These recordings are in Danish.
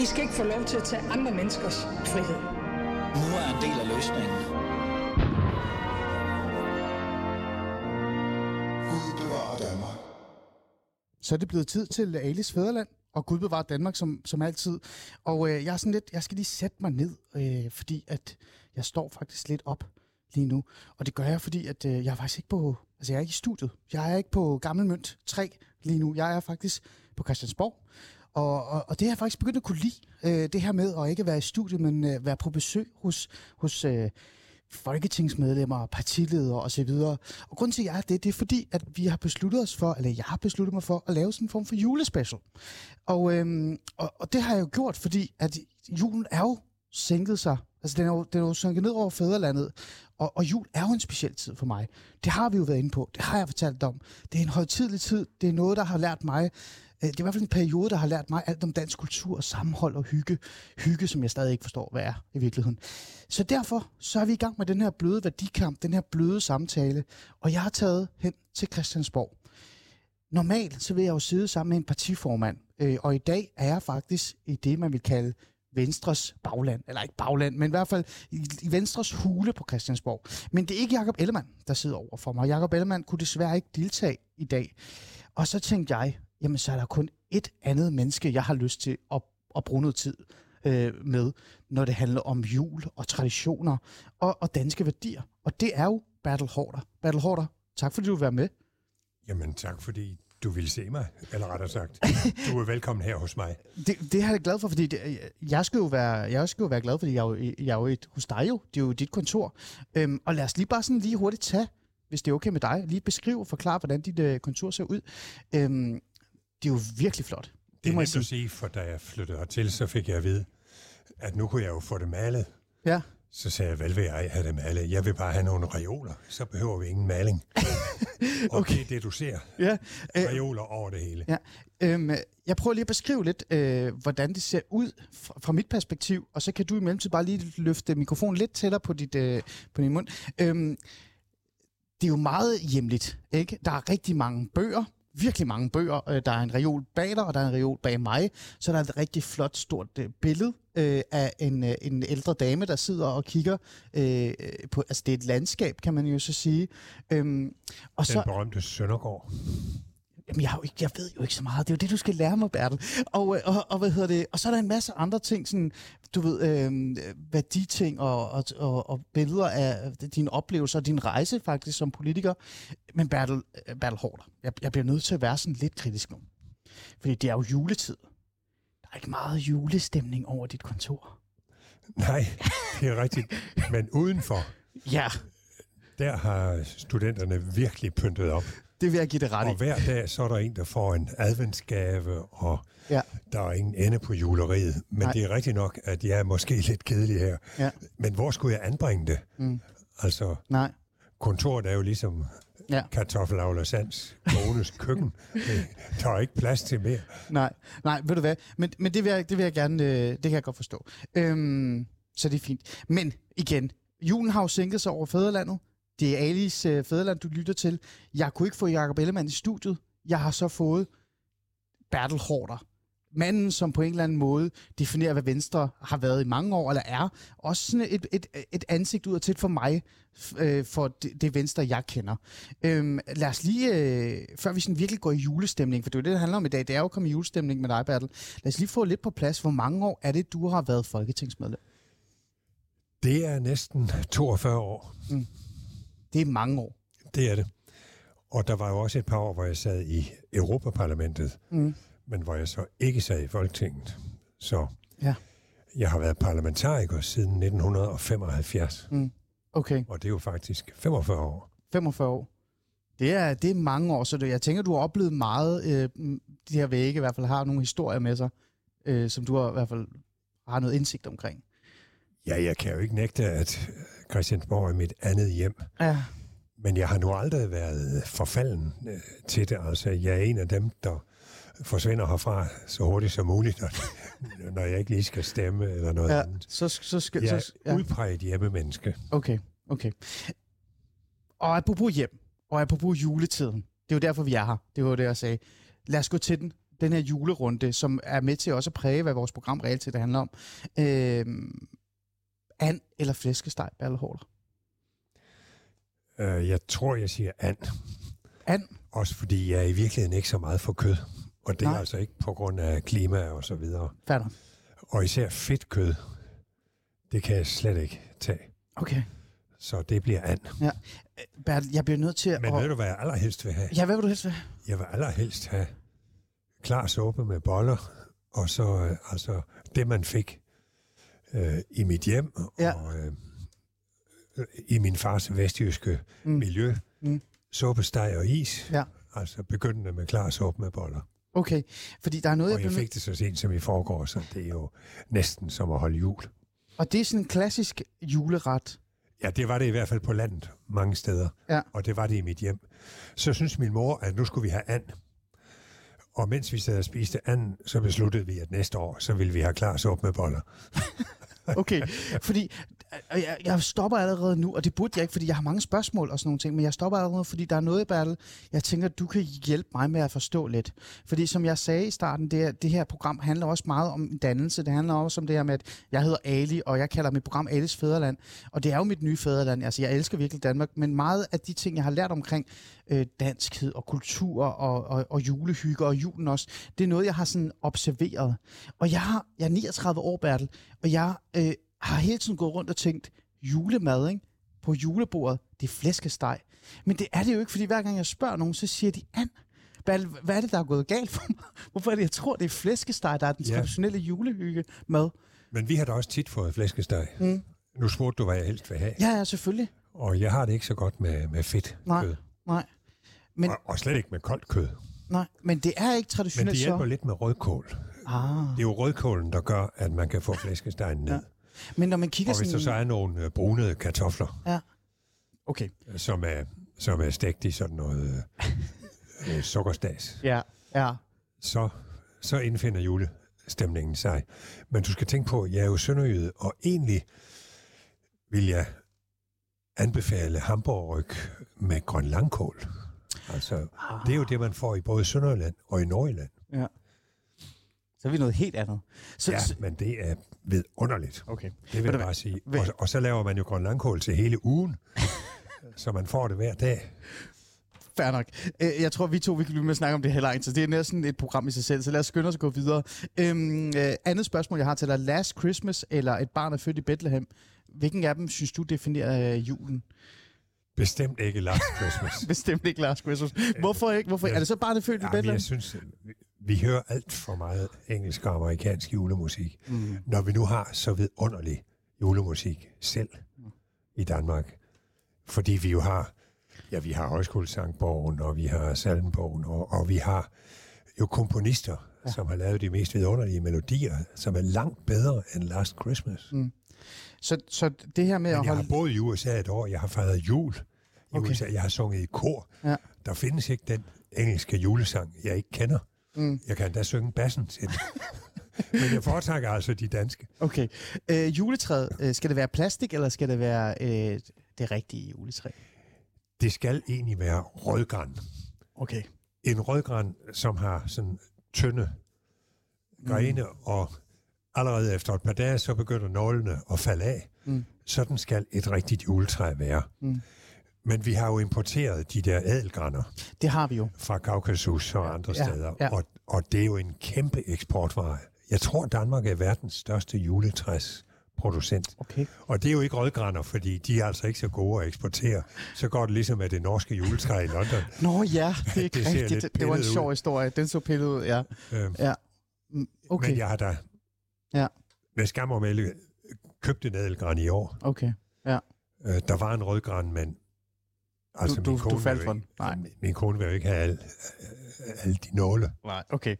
I skal ikke få lov til at tage andre menneskers frihed. Nu er en del af løsningen. Gud bevarer Danmark. Så er det blevet tid til Alis Fæderland, og Gud bevarer Danmark som, som altid. Og øh, jeg er sådan lidt, jeg skal lige sætte mig ned, øh, fordi at jeg står faktisk lidt op lige nu. Og det gør jeg, fordi at øh, jeg er faktisk ikke på, altså jeg er ikke i studiet. Jeg er ikke på Gammel Mønt 3 lige nu. Jeg er faktisk på Christiansborg. Og, og, og det har jeg faktisk begyndt at kunne lide, øh, det her med at ikke være i studiet, men øh, være på besøg hos, hos øh, folketingsmedlemmer, partiledere osv. Og grunden til, at jeg er det, det er fordi, at vi har besluttet os for, eller jeg har besluttet mig for, at lave sådan en form for julespecial. Og, øhm, og, og det har jeg jo gjort, fordi at julen er jo sænket sig. Altså, den er jo, den er jo sunket ned over fædrelandet, og, og jul er jo en speciel tid for mig. Det har vi jo været inde på. Det har jeg fortalt om. Det er en højtidlig tid. Det er noget, der har lært mig øh, det er i hvert fald en periode, der har lært mig alt om dansk kultur, sammenhold og hygge. Hygge, som jeg stadig ikke forstår, hvad er i virkeligheden. Så derfor så er vi i gang med den her bløde værdikamp, den her bløde samtale, og jeg har taget hen til Christiansborg. Normalt så vil jeg jo sidde sammen med en partiformand, øh, og i dag er jeg faktisk i det, man vil kalde Venstres bagland, eller ikke bagland, men i hvert fald i, i Venstres hule på Christiansborg. Men det er ikke Jakob Ellemann, der sidder over for mig. Jakob Ellemann kunne desværre ikke deltage i dag. Og så tænkte jeg, jamen så er der kun et andet menneske, jeg har lyst til at, at bruge noget tid øh, med, når det handler om jul og traditioner og, og danske værdier. Og det er jo Battle Horder. Battle Horder, tak fordi du vil være med. Jamen tak, fordi du vil se mig, eller rettere sagt, du er velkommen her hos mig. Det, det har jeg glad for, fordi det, jeg, skal jo være, jeg skal jo være glad, fordi jeg er jo, jeg er jo et, hos dig jo. Det er jo dit kontor. Øhm, og lad os lige bare sådan lige hurtigt tage, hvis det er okay med dig, lige beskrive og forklare, hvordan dit øh, kontor ser ud. Øhm, det er jo virkelig flot. Det, det må jeg sige. sige, for da jeg flyttede hertil, så fik jeg at vide, at nu kunne jeg jo få det malet. Ja. Så sagde jeg, hvad vil jeg have det malet? Jeg vil bare have nogle reoler, så behøver vi ingen maling. og okay. det er det, du ser. Ja. Øh, reoler over det hele. Ja. Øhm, jeg prøver lige at beskrive lidt, øh, hvordan det ser ud fra, fra mit perspektiv, og så kan du i mellemtiden bare lige løfte mikrofonen lidt tættere på, dit, øh, på din mund. Øhm, det er jo meget hjemligt, ikke? Der er rigtig mange bøger, virkelig mange bøger. Øh, der er en reol bag dig, og der er en reol bag mig. Så der er et rigtig flot, stort øh, billede øh, af en, øh, en ældre dame, der sidder og kigger øh, på... Altså, det er et landskab, kan man jo så sige. Øhm, og Den så, berømte Søndergaard. Jamen, jeg, ikke, jeg ved jo ikke så meget. Det er jo det, du skal lære mig, Bertel. Og, øh, og, og, hvad hedder det? og så er der en masse andre ting, sådan, du ved, øh, værditing og, og, og, og billeder af dine oplevelser og din rejse faktisk som politiker. Men Bertel, øh, Bertel Hårder, jeg, jeg bliver nødt til at være sådan lidt kritisk nu. Fordi det er jo juletid. Der er ikke meget julestemning over dit kontor. Nej, det er rigtigt. Men udenfor, ja. der har studenterne virkelig pyntet op. Det vil jeg give det ret i. Og hver dag, så er der en, der får en adventsgave, og ja. der er ingen ende på juleriet. Men Nej. det er rigtigt nok, at jeg er måske lidt kedelig her. Ja. Men hvor skulle jeg anbringe det? Mm. Altså, Nej. kontoret er jo ligesom ja. kartoffelavler Sands kones køkken. Der er ikke plads til mere. Nej, Nej ved du hvad? Men, men det, vil jeg, det vil jeg gerne, øh, det kan jeg godt forstå. Øhm, så det er fint. Men igen, julen har jo sænket sig over fædrelandet. Det er Alis øh, Fæderland, du lytter til. Jeg kunne ikke få Jacob Ellemann i studiet. Jeg har så fået Bertel Hårder. Manden, som på en eller anden måde definerer, hvad Venstre har været i mange år, eller er. Også sådan et, et, et ansigt ud til for mig, øh, for det, det Venstre, jeg kender. Øhm, lad os lige, øh, før vi sådan virkelig går i julestemning, for det er jo det, det handler om i dag, det er jo at komme i julestemning med dig, Bertel. Lad os lige få lidt på plads. Hvor mange år er det, du har været folketingsmedlem? Det er næsten 42 år. Mm. Det er mange år. Det er det. Og der var jo også et par år, hvor jeg sad i Europaparlamentet, mm. men hvor jeg så ikke sad i Folketinget. Så ja. jeg har været parlamentariker siden 1975. Mm. Okay. Og det er jo faktisk 45 år. 45 år. Det er, det er mange år, så det, jeg tænker, du har oplevet meget, øh, de her vægge i hvert fald har nogle historier med sig, øh, som du har, i hvert fald har noget indsigt omkring. Ja, jeg kan jo ikke nægte, at Christiansborg er mit andet hjem. Ja. Men jeg har nu aldrig været forfalden øh, til det. Altså, jeg er en af dem, der forsvinder herfra så hurtigt som muligt, når jeg ikke lige skal stemme eller noget ja, andet. Så, så skal, jeg er så, ja. udpræget hjemmemenneske. Okay, okay. Og apropos hjem, Og apropos juletiden, det er jo derfor, vi er her. Det var det, jeg sagde. Lad os gå til den, den her julerunde, som er med til også at præge, hvad vores program reelt set handler om. Øh, and eller flæskesteg, Balleholder? Øh, jeg tror, jeg siger and. And? Også fordi jeg er i virkeligheden ikke så meget for kød. Og det Nej. er altså ikke på grund af klima og så videre. Færdig. Og især fedt kød, det kan jeg slet ikke tage. Okay. Så det bliver and. Ja. Bertel, jeg bliver nødt til Men at... ved du, hvad jeg allerhelst vil have? Ja, hvad vil du helst have? Jeg vil allerhelst have klar suppe med boller, og så øh, altså det, man fik øh, i mit hjem, Ja. og øh, i min fars vestjyske Mm. miljø. Mm. Suppe, steg og is. Ja. Altså begyndende med klar suppe med boller. Okay, fordi der er noget, Og jeg jeg fik det så sent som i forgår, så det er jo næsten som at holde jul. Og det er sådan en klassisk juleret. Ja, det var det i hvert fald på landet mange steder, Ja. og det var det i mit hjem. Så synes min mor, at nu skulle vi have and. Og mens vi sad og spiste anden, så besluttede vi, at næste år, så ville vi have klar suppe med boller. Okay, fordi jeg, jeg stopper allerede nu, og det burde jeg ikke, fordi jeg har mange spørgsmål og sådan nogle ting, men jeg stopper allerede fordi der er noget, Bertel, jeg tænker, du kan hjælpe mig med at forstå lidt. Fordi som jeg sagde i starten, det, her- det her program handler også meget om dannelse. Det handler også om det her med, at jeg hedder Ali, og jeg kalder mit program Alis Fæderland. Og det er jo mit nye fæderland. Altså, jeg elsker virkelig Danmark, men meget af de ting, jeg har lært omkring øh, danskhed og kultur og, og, og julehygge og julen også, det er noget, jeg har sådan observeret. Og jeg, har, jeg er 39 år, Bertel, og jeg øh, har hele tiden gået rundt og tænkt, julemad, ikke? På julebordet, det er flæskesteg. Men det er det jo ikke, fordi hver gang jeg spørger nogen, så siger de and. Bertel, hvad er det, der er gået galt for mig? Hvorfor er det, jeg tror, det er flæskesteg, der er den Ja. traditionelle julehygge mad? Men vi har da også tit fået flæskesteg. Mm. Nu spurgte du, hvad jeg helst vil have. Ja, ja, selvfølgelig. Og jeg har det ikke så godt med, med fedt Nej. kød. Nej. Men, Og, og slet ikke med koldt kød. nej, men det er ikke Men traditionelt det hjælper så. lidt med rødkål. Ah. Det er jo rødkålen, der gør, at man kan få flæskestegen ned. Ja. Men når man kigger Og hvis der sådan... så er nogle øh, brunede kartofler, Ja. Okay. øh, som er, som er stegt i sådan noget øh, øh, sukkerstas, Ja, ja. så, så indfinder julestemningen sig. Men du skal tænke på, at jeg er jo sønderjyde, og egentlig vil jeg anbefale hamburgryg med grøn langkål. Altså, det er jo det, man får i både Sønderjylland og i Nordjylland. Ja. Så er vi noget helt andet. Så, Ja, så, men det er vidunderligt. okay. Det vil jeg bare sige. Ved- Og, og så laver man jo grøn langkål til hele ugen, så man får det hver dag. Fair nok. Øh, Jeg tror, vi to vi kan blive med at snakke om det her langt, så det er næsten et program i sig selv, så lad os skynde os at gå videre. Øhm, øh, andet spørgsmål, jeg har til dig. Last Christmas eller Et barn er født i Bethlehem. Hvilken af dem synes du definerer øh, julen? Bestemt ikke Last Christmas. Bestemt ikke Last Christmas. Hvorfor ikke? Hvorfor? Ja. Er det så barn er født i Bethlehem? jeg synes, vi, hører alt for meget engelsk og amerikansk julemusik, Mm. når vi nu har så vidunderlig julemusik selv i Danmark. Fordi vi jo har, ja, vi har højskolesangbogen, og vi har salmbogen, og, og vi har jo komponister, ja. som har lavet de mest vidunderlige melodier, som er langt bedre end Last Christmas. Mm. Så, så det her med Men at jeg har holde... boet i USA et år, jeg har fejret jul i okay. USA, jeg har sunget i kor. Ja. Der findes ikke den engelske julesang, jeg ikke kender. Mm. Jeg kan endda synge bassen til den. Men jeg foretrækker altså de danske. Okay. Øh, juletræet, øh, skal det være plastik, eller skal det være øh, det rigtige juletræ? Det skal egentlig være rødgran. Okay. En rødgran, som har sådan tynde grene, mm. og allerede efter et par dage, så begynder nålene at falde af. Mm. Sådan skal et rigtigt juletræ være. Mm. Men vi har jo importeret de der ædelgraner Det har vi jo. fra Kaukasus og andre Ja, steder, ja. Og, og det er jo en kæmpe eksportvare. Jeg tror, Danmark er verdens største juletræsproducent. Okay. Og det er jo ikke rødgraner, fordi de er altså ikke så gode at eksportere. Så går det ligesom med det norske juletræ i London. Nå ja, det er ikke Det rigtigt. Det var en pillet sjov ud. historie. Den så pillet ud, ja. Øhm, ja. Okay, Men jeg har da Ja. med skam og melde købt en ædelgran i år. okay. Øh, der var en rødgran, men altså Du- du- du faldt for den. Nej. min kone vil jo ikke have alle, alle de nåle, Nej. Okay,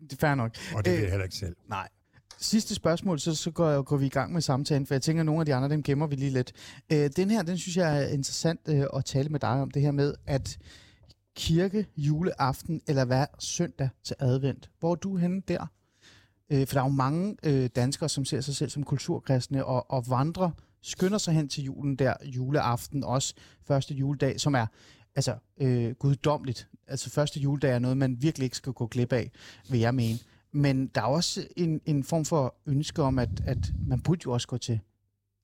det er fair nok. og det vil Øh, jeg heller ikke selv. Nej. Sidste spørgsmål, så, så går, går vi i gang med samtalen, for jeg tænker, at nogle af de andre, dem gemmer vi lige lidt. Øh, den her, den synes jeg er interessant øh, at tale med dig om, det her med, at kirke, juleaften eller hver søndag til advent. Hvor er du henne der? Øh, for der er jo mange øh, danskere, som ser sig selv som kulturkristne og, og vandrer, skynder sig hen til julen der, juleaften, også første juledag, som er altså, øh, guddommeligt. Altså første juledag er noget, man virkelig ikke skal gå glip af, vil jeg mene. Men der er også en, en form for ønske om, at, at man burde jo også gå til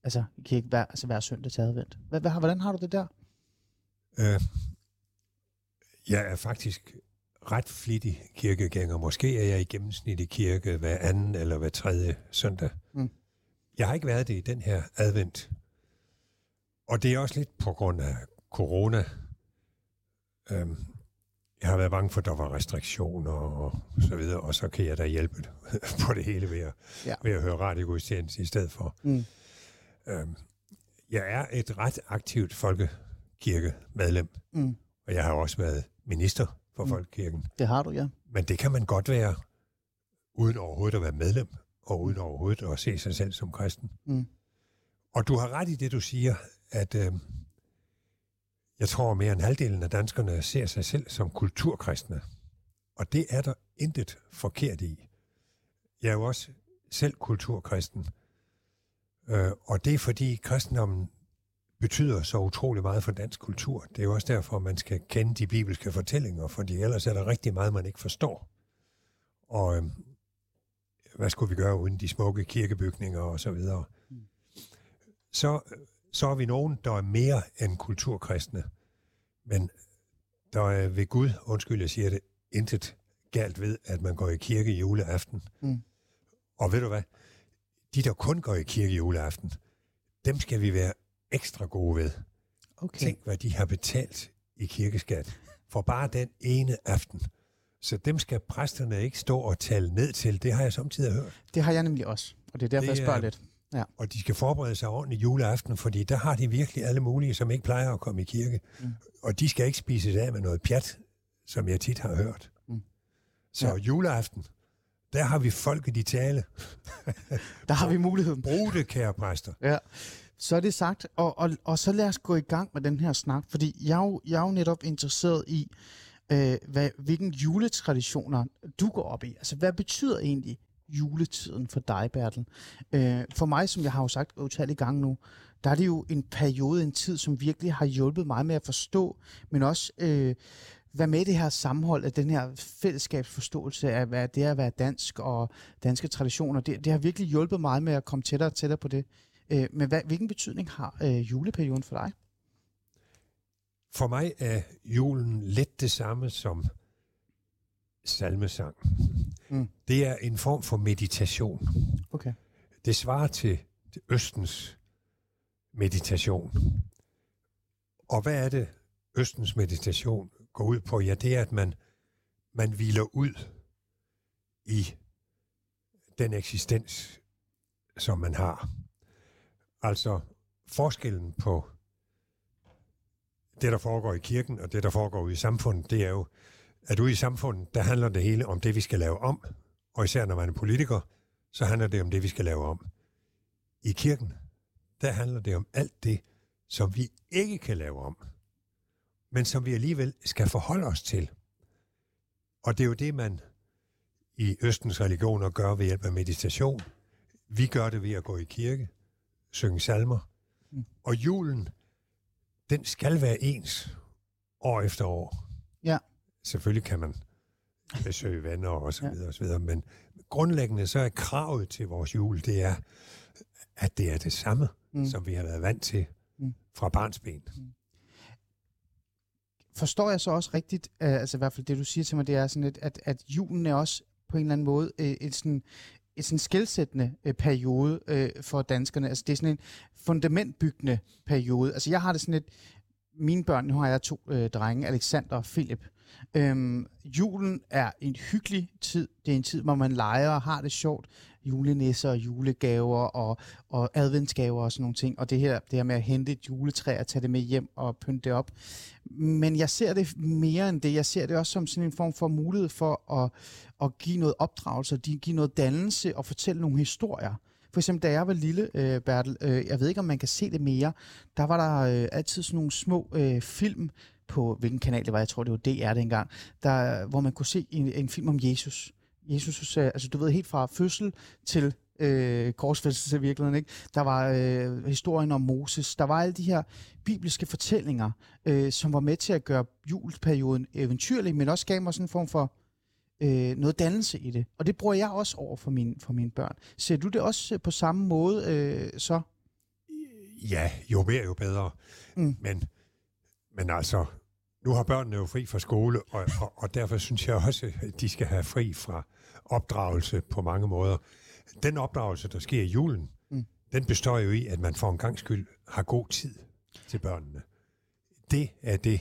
altså, kirke hver, altså hver søndag til advent. Hvad, hvad, hvordan har du det der? Øh, jeg er faktisk ret flittig kirkegænger. Måske er jeg i gennemsnit i kirke hver anden eller hver tredje søndag. Mm. Jeg har ikke været det i den her advent. Og det er også lidt på grund af corona. Øhm, jeg har været bange for, at der var restriktioner og så videre, og så kan jeg da hjælpe på det hele ved at, Ja. ved at høre radiogudstjeneste i stedet for. Mm. Øhm, jeg er et ret aktivt folkekirkemedlem, Mm. og jeg har også været minister for Mm. Folkekirken. Det har du, ja. Men det kan man godt være, uden overhovedet at være medlem, og uden overhovedet at se sig selv som kristen. Mm. Og du har ret i det, du siger, at øh, jeg tror, mere end halvdelen af danskerne ser sig selv som kulturkristne. Og det er der intet forkert i. Jeg er jo også selv kulturkristen. Øh, og det er fordi kristendommen betyder så utrolig meget for dansk kultur. Det er jo også derfor, man skal kende de bibelske fortællinger, fordi ellers er der rigtig meget, man ikke forstår. Og øh, hvad skulle vi gøre uden de smukke kirkebygninger og så videre? Så, så er vi nogen, der er mere end kulturkristne. Men der er ved Gud, undskyld, jeg siger det, intet galt ved, at man går i kirke juleaften. Mm. Og ved du hvad? De, der kun går i kirke juleaften, dem skal vi være ekstra gode ved. Okay. Tænk, hvad de har betalt i kirkeskat for bare den ene aften. Så dem skal præsterne ikke stå og tale ned til. Det har jeg samtidig hørt. Det har jeg nemlig også, og det er derfor, Det jeg spørger er- lidt. Og de skal forberede sig ordentligt juleaften, fordi der har de virkelig alle mulige, som ikke plejer at komme i kirke. Mm. Og de skal ikke spise af med noget pjat, som jeg tit har hørt. Mm. Så Ja. ja. juleaften, der har vi folket i tale. Der har vi muligheden. Brug det, kære præster. Ja. Så er det sagt, og, og, og så lad os gå i gang med den her snak, fordi jeg er jeg er jo netop interesseret i, øh, hvad, hvilken juletraditioner du går op i. Altså, hvad betyder egentlig juletiden for dig, Bertel? Øh, for mig, som jeg har jo sagt utallige gange nu, der er det jo en periode, en tid, som virkelig har hjulpet mig med at forstå, men også øh, være med i det her sammenhold af den her fællesskabsforståelse af, hvad det er at være dansk og danske traditioner. Det, det har virkelig hjulpet mig med at komme tættere og tættere på det. Øh, men hvad, hvilken betydning har øh, juleperioden for dig? For mig er julen lidt det samme som salmesang. Mm. Det er en form for meditation. Okay. Det svarer til til Østens meditation. Og hvad er det, Østens meditation går ud på? Ja, det er, at man, man hviler ud i den eksistens, som man har. Altså forskellen på det, der foregår i kirken, og det, der foregår ude i samfundet, det er jo, at ude i samfundet, der handler det hele om det, vi skal lave om. Og især når man er politiker, så handler det om det, vi skal lave om. I kirken, der handler det om alt det, som vi ikke kan lave om, men som vi alligevel skal forholde os til. Og det er jo det, man i Østens religioner gør ved hjælp af meditation. Vi gør det ved at gå i kirke, synge salmer. Mm. Og julen, den skal være ens år efter år. Ja. Selvfølgelig kan man besøge venner og så Ja. videre, og så videre, men grundlæggende så er kravet til vores jul, det er, at det er det samme, Mm. mm. som vi har været vant til Mm. fra barns ben. Forstår jeg så også rigtigt, øh, altså i hvert fald det, du siger til mig, det er sådan lidt, at, at julen er også på en eller anden måde øh, et sådan et sådan skældsættende øh, periode øh, for danskerne. Altså det er sådan en fundamentbyggende periode. Altså jeg har det sådan lidt, mine børn, nu har jeg to øh, drenge, Alexander og Philip. Øhm, julen er en hyggelig tid. Det er en tid, hvor man leger og har det sjovt. Julenisser og julegaver og, og adventsgaver og sådan nogle ting. Og det her, det her med at hente et juletræ og tage det med hjem og pynte det op. Men jeg ser det mere end det. Jeg ser det også som sådan en form for mulighed for at, at give noget opdragelse, give noget dannelse og fortælle nogle historier. For eksempel, da jeg var lille, øh, Bertel, øh, jeg ved ikke, om man kan se det mere, der var der øh, altid sådan nogle små øh, film på, hvilken kanal det var, jeg tror, det var DR dengang, der, hvor man kunne se en, en film om Jesus. Jesus, øh, altså du ved, helt fra fødsel til øh, korsfæstelse i virkeligheden. Ikke? Der var øh, historien om Moses. Der var alle de her bibelske fortællinger, øh, som var med til at gøre juleperioden eventyrlig, men også gav mig sådan en form for øh, noget dannelse i det. Og det bruger jeg også over for, min, for mine børn. Ser du det også øh, på samme måde øh, så? Ja, jo mere, jo bedre. Mm. Men, men altså, nu har børnene jo fri fra skole, og, og, og derfor synes jeg også, at de skal have fri fra opdragelse på mange måder. Den opdragelse, der sker i julen, mm. den består jo i, at man for en gang skyld har god tid til børnene. Det er det,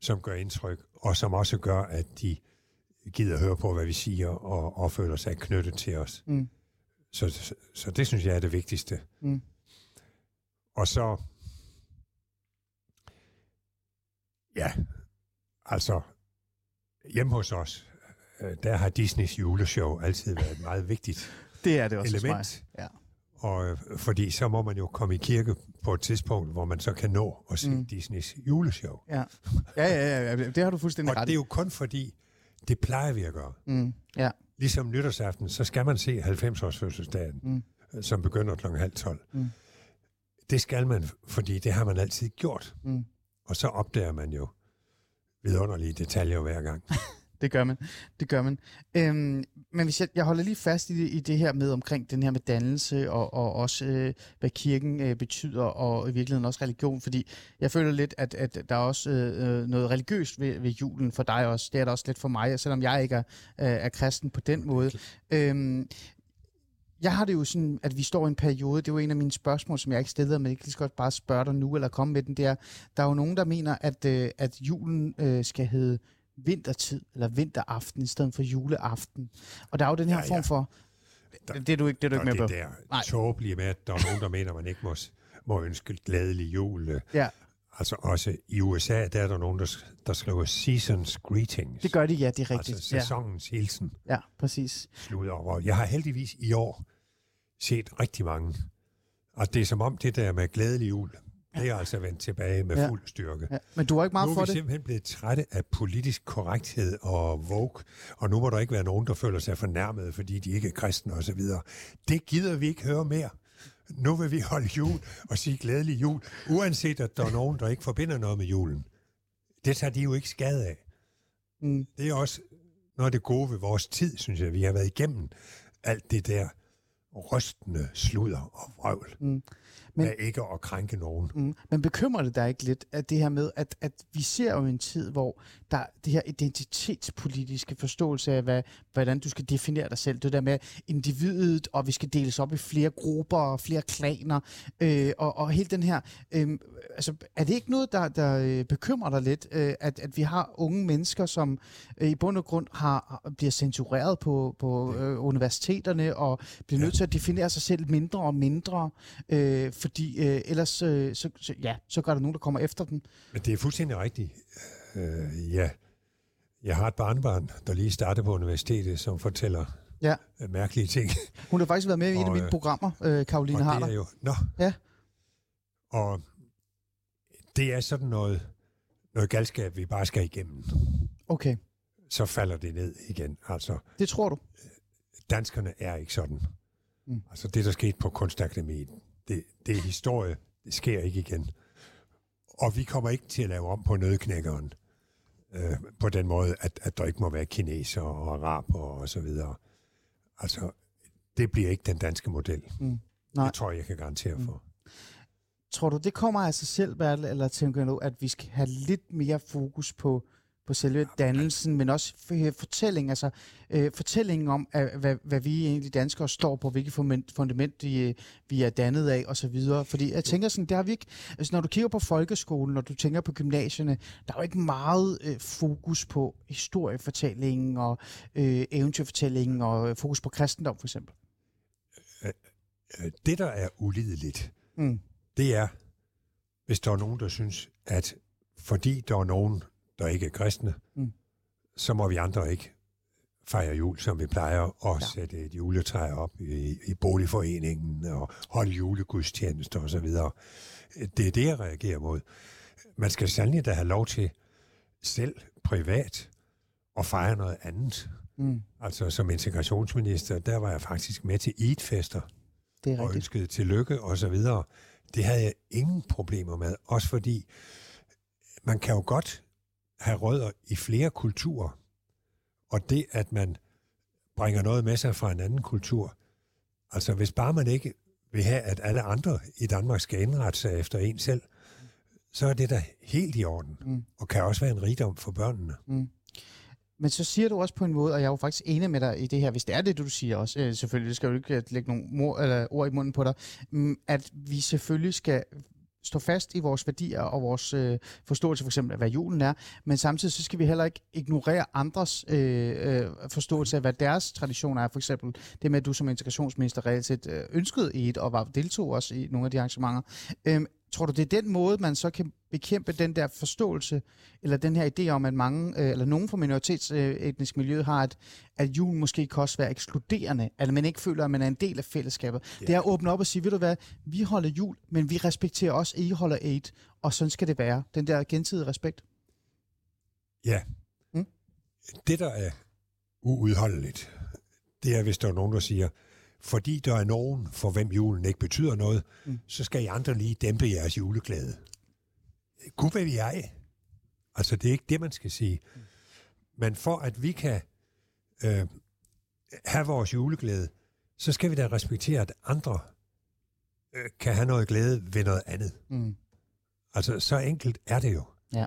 som gør indtryk, og som også gør, at de gider høre på, hvad vi siger, og, og føler sig knyttet til os. Mm. Så, så, så det synes jeg er det vigtigste. Mm. Og så, ja, altså, hjemme hos os, øh, der har Disneys juleshow altid været et meget vigtigt det er det også element. Ja. Og, øh, fordi så må man jo komme i kirke på et tidspunkt, hvor man så kan nå at se mm. Disneys juleshow. Ja. Ja, ja, ja, ja, det har du fuldstændig ret Og det er jo kun fordi, det plejer vi at gøre. Mm. Ja. Ligesom nytårsaften, så skal man se 90-års fødselsdagen, mm. som begynder kl. halv 12. Mm. Det skal man, fordi det har man altid gjort. Mm. Og så opdager man jo vidunderlige detaljer hver gang. det gør man. Det gør man. Øhm, men hvis jeg, jeg holder lige fast i det, i det her med omkring den her med dannelse og, og også øh, hvad kirken øh, betyder og i virkeligheden også religion, fordi jeg føler lidt, at, at der er også øh, øh noget religiøst ved, ved julen for dig også. Det er der også lidt for mig, selvom jeg ikke er, øh, er kristen på den måde. Øhm, jeg har det jo sådan, at vi står i en periode, det er jo en af mine spørgsmål, som jeg ikke stillede, men jeg kan lige så godt bare spørge dig nu, eller komme med den, det er, der er jo nogen, der mener, at, øh, at julen øh, skal hedde vintertid, eller vinteraften, i stedet for juleaften. Og der er jo den her ja, form for... Der, det er du ikke, det er du ikke med på. Det der tåbelige med, at der er nogen, der mener, man ikke må, må ønske glædelig jul. Ja. Altså også i USA, der er der nogen, der, der skriver seasons greetings. Det gør de, ja, det er rigtigt. Altså sæsonens ja. hilsen. Ja, præcis. Slut over. Jeg har heldigvis i år set rigtig mange. Og det er som om det der med glædelig jul, det er altså vendt tilbage med ja. fuld styrke. Ja. Men du har ikke meget for det? Nu er vi simpelthen blevet trætte af politisk korrekthed og vogue, og nu må der ikke være nogen, der føler sig fornærmet, fordi de ikke er kristne osv. Det gider vi ikke høre mere. Nu vil vi holde jul og sige glædelig jul, uanset at der er nogen, der ikke forbinder noget med julen. Det tager de jo ikke skade af. Mm. Det er også noget af det gode ved vores tid, synes jeg. Vi har været igennem alt det der rystende sludder og vrøvl. Mm. Men, med ikke at krænke nogen. Mm, men bekymrer det dig ikke lidt, at det her med, at, at vi ser jo en tid, hvor der det her identitetspolitiske forståelse af, hvad, hvordan du skal definere dig selv, det der med individet, og vi skal deles op i flere grupper og flere klaner, øh, og, og hele den her, øh, altså er det ikke noget, der, der øh, bekymrer dig lidt, øh, at, at vi har unge mennesker, som øh, i bund og grund har, bliver censureret på, på øh, universiteterne, og bliver nødt til at definere sig selv mindre og mindre, øh, fordi øh, ellers øh, så, så, ja, så gør der nogen, der kommer efter dem. Men det er fuldstændig rigtigt. Øh, ja, jeg har et barnebarn, der lige startede på universitetet, som fortæller ja. Øh, mærkelige ting. Hun har faktisk været med i et af mine øh, programmer, øh, Karoline Harder. det er jo, nå. Ja. Og det er sådan noget, noget galskab, vi bare skal igennem. Okay. Så falder det ned igen. Altså, det tror du? Danskerne er ikke sådan. Mm. Altså det, der skete på Kunstakademiet, det, det er historie. Det sker ikke igen. Og vi kommer ikke til at lave om på nødknækkeren øh, på den måde, at, at der ikke må være kineser og araber og så videre. Altså, det bliver ikke den danske model. Mm. Nej. Det tror jeg, jeg kan garantere for. Mm. Tror du, det kommer af sig selv, Bertel, eller tænker du, at vi skal have lidt mere fokus på på selve dannelsen, men også fortælling, altså øh, fortællingen om, at, hvad, hvad vi egentlig danskere står på, hvilket fundament vi, vi er dannet af, og så videre. Fordi jeg tænker sådan, det har vi ikke, altså når du kigger på folkeskolen, når du tænker på gymnasierne, der er jo ikke meget øh, fokus på historiefortællingen og øh, eventyrfortællingen og fokus på kristendom for eksempel. Øh, øh, det, der er ulideligt, mm. det er, hvis der er nogen, der synes, at fordi der er nogen, der ikke er kristne, mm. så må vi andre ikke fejre jul, som vi plejer, og ja. sætte et juletræ op i, i boligforeningen, og holde julegudstjenester osv. Det er det, jeg reagerer mod. Man skal sandelig da have lov til selv privat at fejre noget andet. Mm. Altså som integrationsminister, der var jeg faktisk med til eidfester Det er og rigtigt. ønskede tillykke og så videre. Det havde jeg ingen problemer med, også fordi man kan jo godt have rødder i flere kulturer, og det, at man bringer noget med sig fra en anden kultur, altså hvis bare man ikke vil have, at alle andre i Danmark skal indrette sig efter en selv, så er det da helt i orden, Mm. og kan også være en rigdom for børnene. Men så siger du også på en måde, og jeg er jo faktisk enig med dig i det her, hvis det er det, du siger også, øh, selvfølgelig, det skal jo ikke øh, lægge nogle mor, eller ord i munden på dig, mm, at vi selvfølgelig skal stå fast i vores værdier og vores øh, forståelse for eksempel af, hvad julen er, men samtidig så skal vi heller ikke ignorere andres øh, øh, forståelse af, hvad deres traditioner er. For eksempel det med, at du som integrationsminister reelt set øh, ønskede i et og var, deltog også i nogle af de arrangementer. Øhm, tror du, det er den måde, man så kan bekæmpe den der forståelse, eller den her idé om, at mange, øh, eller nogen fra minoritetsetnisk miljø har, at, at julen måske kan også være ekskluderende, at man ikke føler, at man er en del af fællesskabet. Ja. Det er at åbne op og sige, ved du hvad, vi holder jul, men vi respekterer også, at I holder Eid, og sådan skal det være. Den der gensidige respekt. Ja. Mm. Det, der er uudholdeligt, det er, hvis der er nogen, der siger, fordi der er nogen, for hvem julen ikke betyder noget, Mm. så skal I andre lige dæmpe jeres juleglæde. Gud, vi jeg? Altså, det er ikke det, man skal sige. Men for at vi kan øh, have vores juleglæde, så skal vi da respektere, at andre øh, kan have noget glæde ved noget andet. Mm. Altså, så enkelt er det jo. Ja.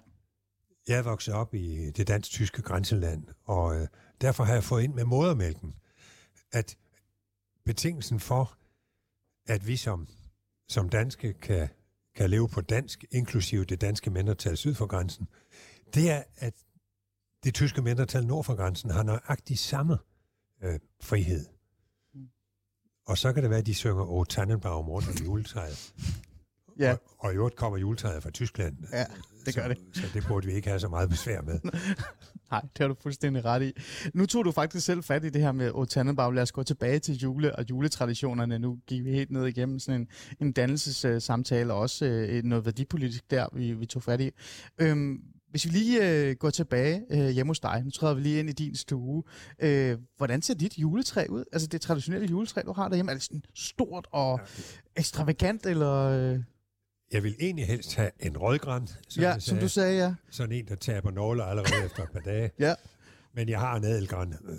Jeg vokset op i det dansk-tyske grænseland, og øh, derfor har jeg fået ind med modermælken, at betingelsen for, at vi som, som danske kan, kan leve på dansk, inklusive det danske mindretal syd for grænsen, det er, at det tyske mindretal nord for grænsen har nøjagtig samme øh, frihed. Mm. Og så kan det være, at de synger O Tannenbaum rundt om juletræet. Ja. Og, og i øvrigt kommer juletræet fra Tyskland. Ja, det gør så, det. Så det burde vi ikke have så meget besvær med. Nej, det har du fuldstændig ret i. Nu tog du faktisk selv fat i det her med O Tannenbaum. Lad os gå tilbage til jule og juletraditionerne. Nu gik vi helt ned igennem sådan en, en dannelsessamtale, og også øh, noget værdipolitisk der, vi, vi tog fat i. Øhm, hvis vi lige øh, går tilbage øh, hjemme hos dig, nu træder vi lige ind i din stue. Øh, hvordan ser dit juletræ ud? Altså det traditionelle juletræ, du har derhjemme, er det sådan stort og ekstravagant, eller... Øh, Jeg vil egentlig helst have en rødgran, som, ja, jeg som du sagde, ja. sådan en, der taber nåle allerede efter et par dage. Ja. Men jeg har en adelgran. øh,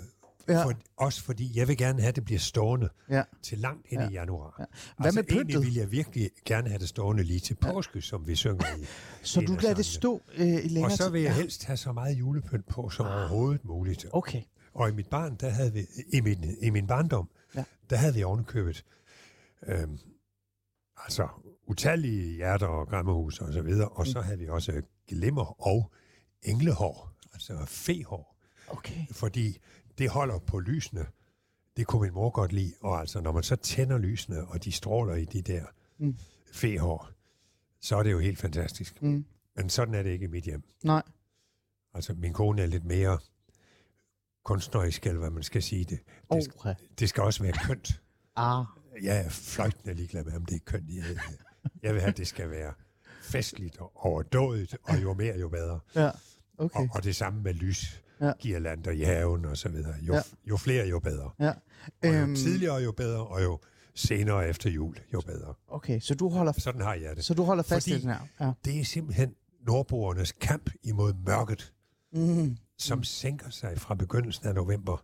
Ja. For, også fordi jeg vil gerne have, at det bliver stående Ja. til langt ind Ja. i januar. Ja. Altså, Hvad med egentlig pyntet? vil jeg virkelig gerne have det stående lige til påske, som vi synger i. Så du lader det stå øh, i længere Og så tid? vil jeg Ja. helst have så meget julepynt på som overhovedet muligt. Okay. Og i mit barn, der havde vi, i min, i min barndom, Ja. ja. der havde vi ovenkøbet, øhm, altså utallige hjerter og grammehus og så videre, og Mm. så havde vi også glimmer og englehår, altså fehår, Okay. fordi det holder på lysene. Det kunne min mor godt lide, og altså når man så tænder lysene, og de stråler i de der Mm. mm. fehår, så er det jo helt fantastisk. Mm. Men sådan er det ikke i mit hjem. Nej. Altså min kone er lidt mere kunstnerisk, eller hvad man skal sige det. Det, skal, det skal også være kønt. ah. Jeg er fløjtende ligeglad med, om det er kønt. Jeg, jeg vil have, at det skal være festligt og overdådigt, og jo mere, jo bedre. Ja. Okay. Og, og det samme med lys, Ja. girlander i haven og så videre. Jo, Ja. jo flere, jo bedre. Ja. Og jo Øhm. tidligere, jo bedre, og jo senere efter jul, jo bedre. Okay, så du holder, Sådan har jeg det. så du holder fast i Fordi- den her? Ja. Det er simpelthen nordboernes kamp imod mørket, Mm. som mm. sænker sig fra begyndelsen af november.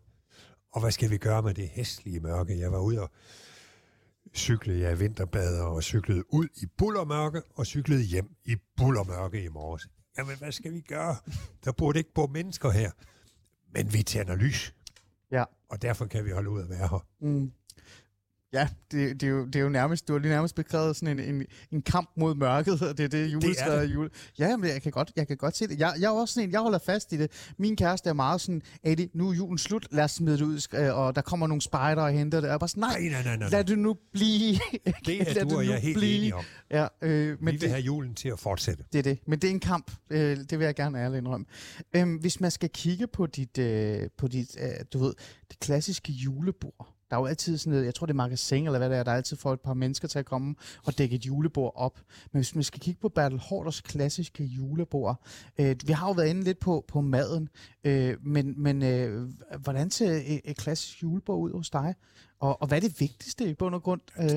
Og hvad skal vi gøre med det hæslige mørke? Jeg var ude og cyklede jeg i vinterbader og cyklede ud i bullermørke og cyklede hjem i bullermørke i morges. Jamen, hvad skal vi gøre? Der burde ikke bo mennesker her. Men vi tænder lys, Ja. og derfor kan vi holde ud at være her. Mm. Ja, det, det, er jo, det er jo nærmest, du har lige nærmest beskrevet sådan en, en, en kamp mod mørket, og det er det juletræet er jule. Ja, men jeg kan godt, jeg kan godt se det. Jeg, jeg er også sådan en, jeg holder fast i det. Min kæreste er meget sådan, Eddie, nu er julen slut, lad os smide det ud, sk- og der kommer nogle spejder og henter det. Jeg er bare sådan, nej, Nej, nej, nej, nej. lad det nu blive. Det er Lad du og nu jeg helt blive. enige om. Ja, øh, men Vi vil det, have julen til at fortsætte. Det er det. Men det er en kamp. Øh, det vil jeg gerne ærligt indrømme. Øhm, hvis man skal kigge på dit, øh, på dit øh, du ved, det klassiske julebord, Der er jo altid sådan noget, jeg tror det er magasin eller hvad det er, der er altid får et par mennesker til at komme og dække et julebord op. Men hvis man skal kigge på Bertel Hårders klassiske julebord, øh, vi har jo været inde lidt på, på maden, øh, men, men øh, hvordan ser et, et klassisk julebord ud hos dig? Og, og hvad er det vigtigste i bund og grund? Øh,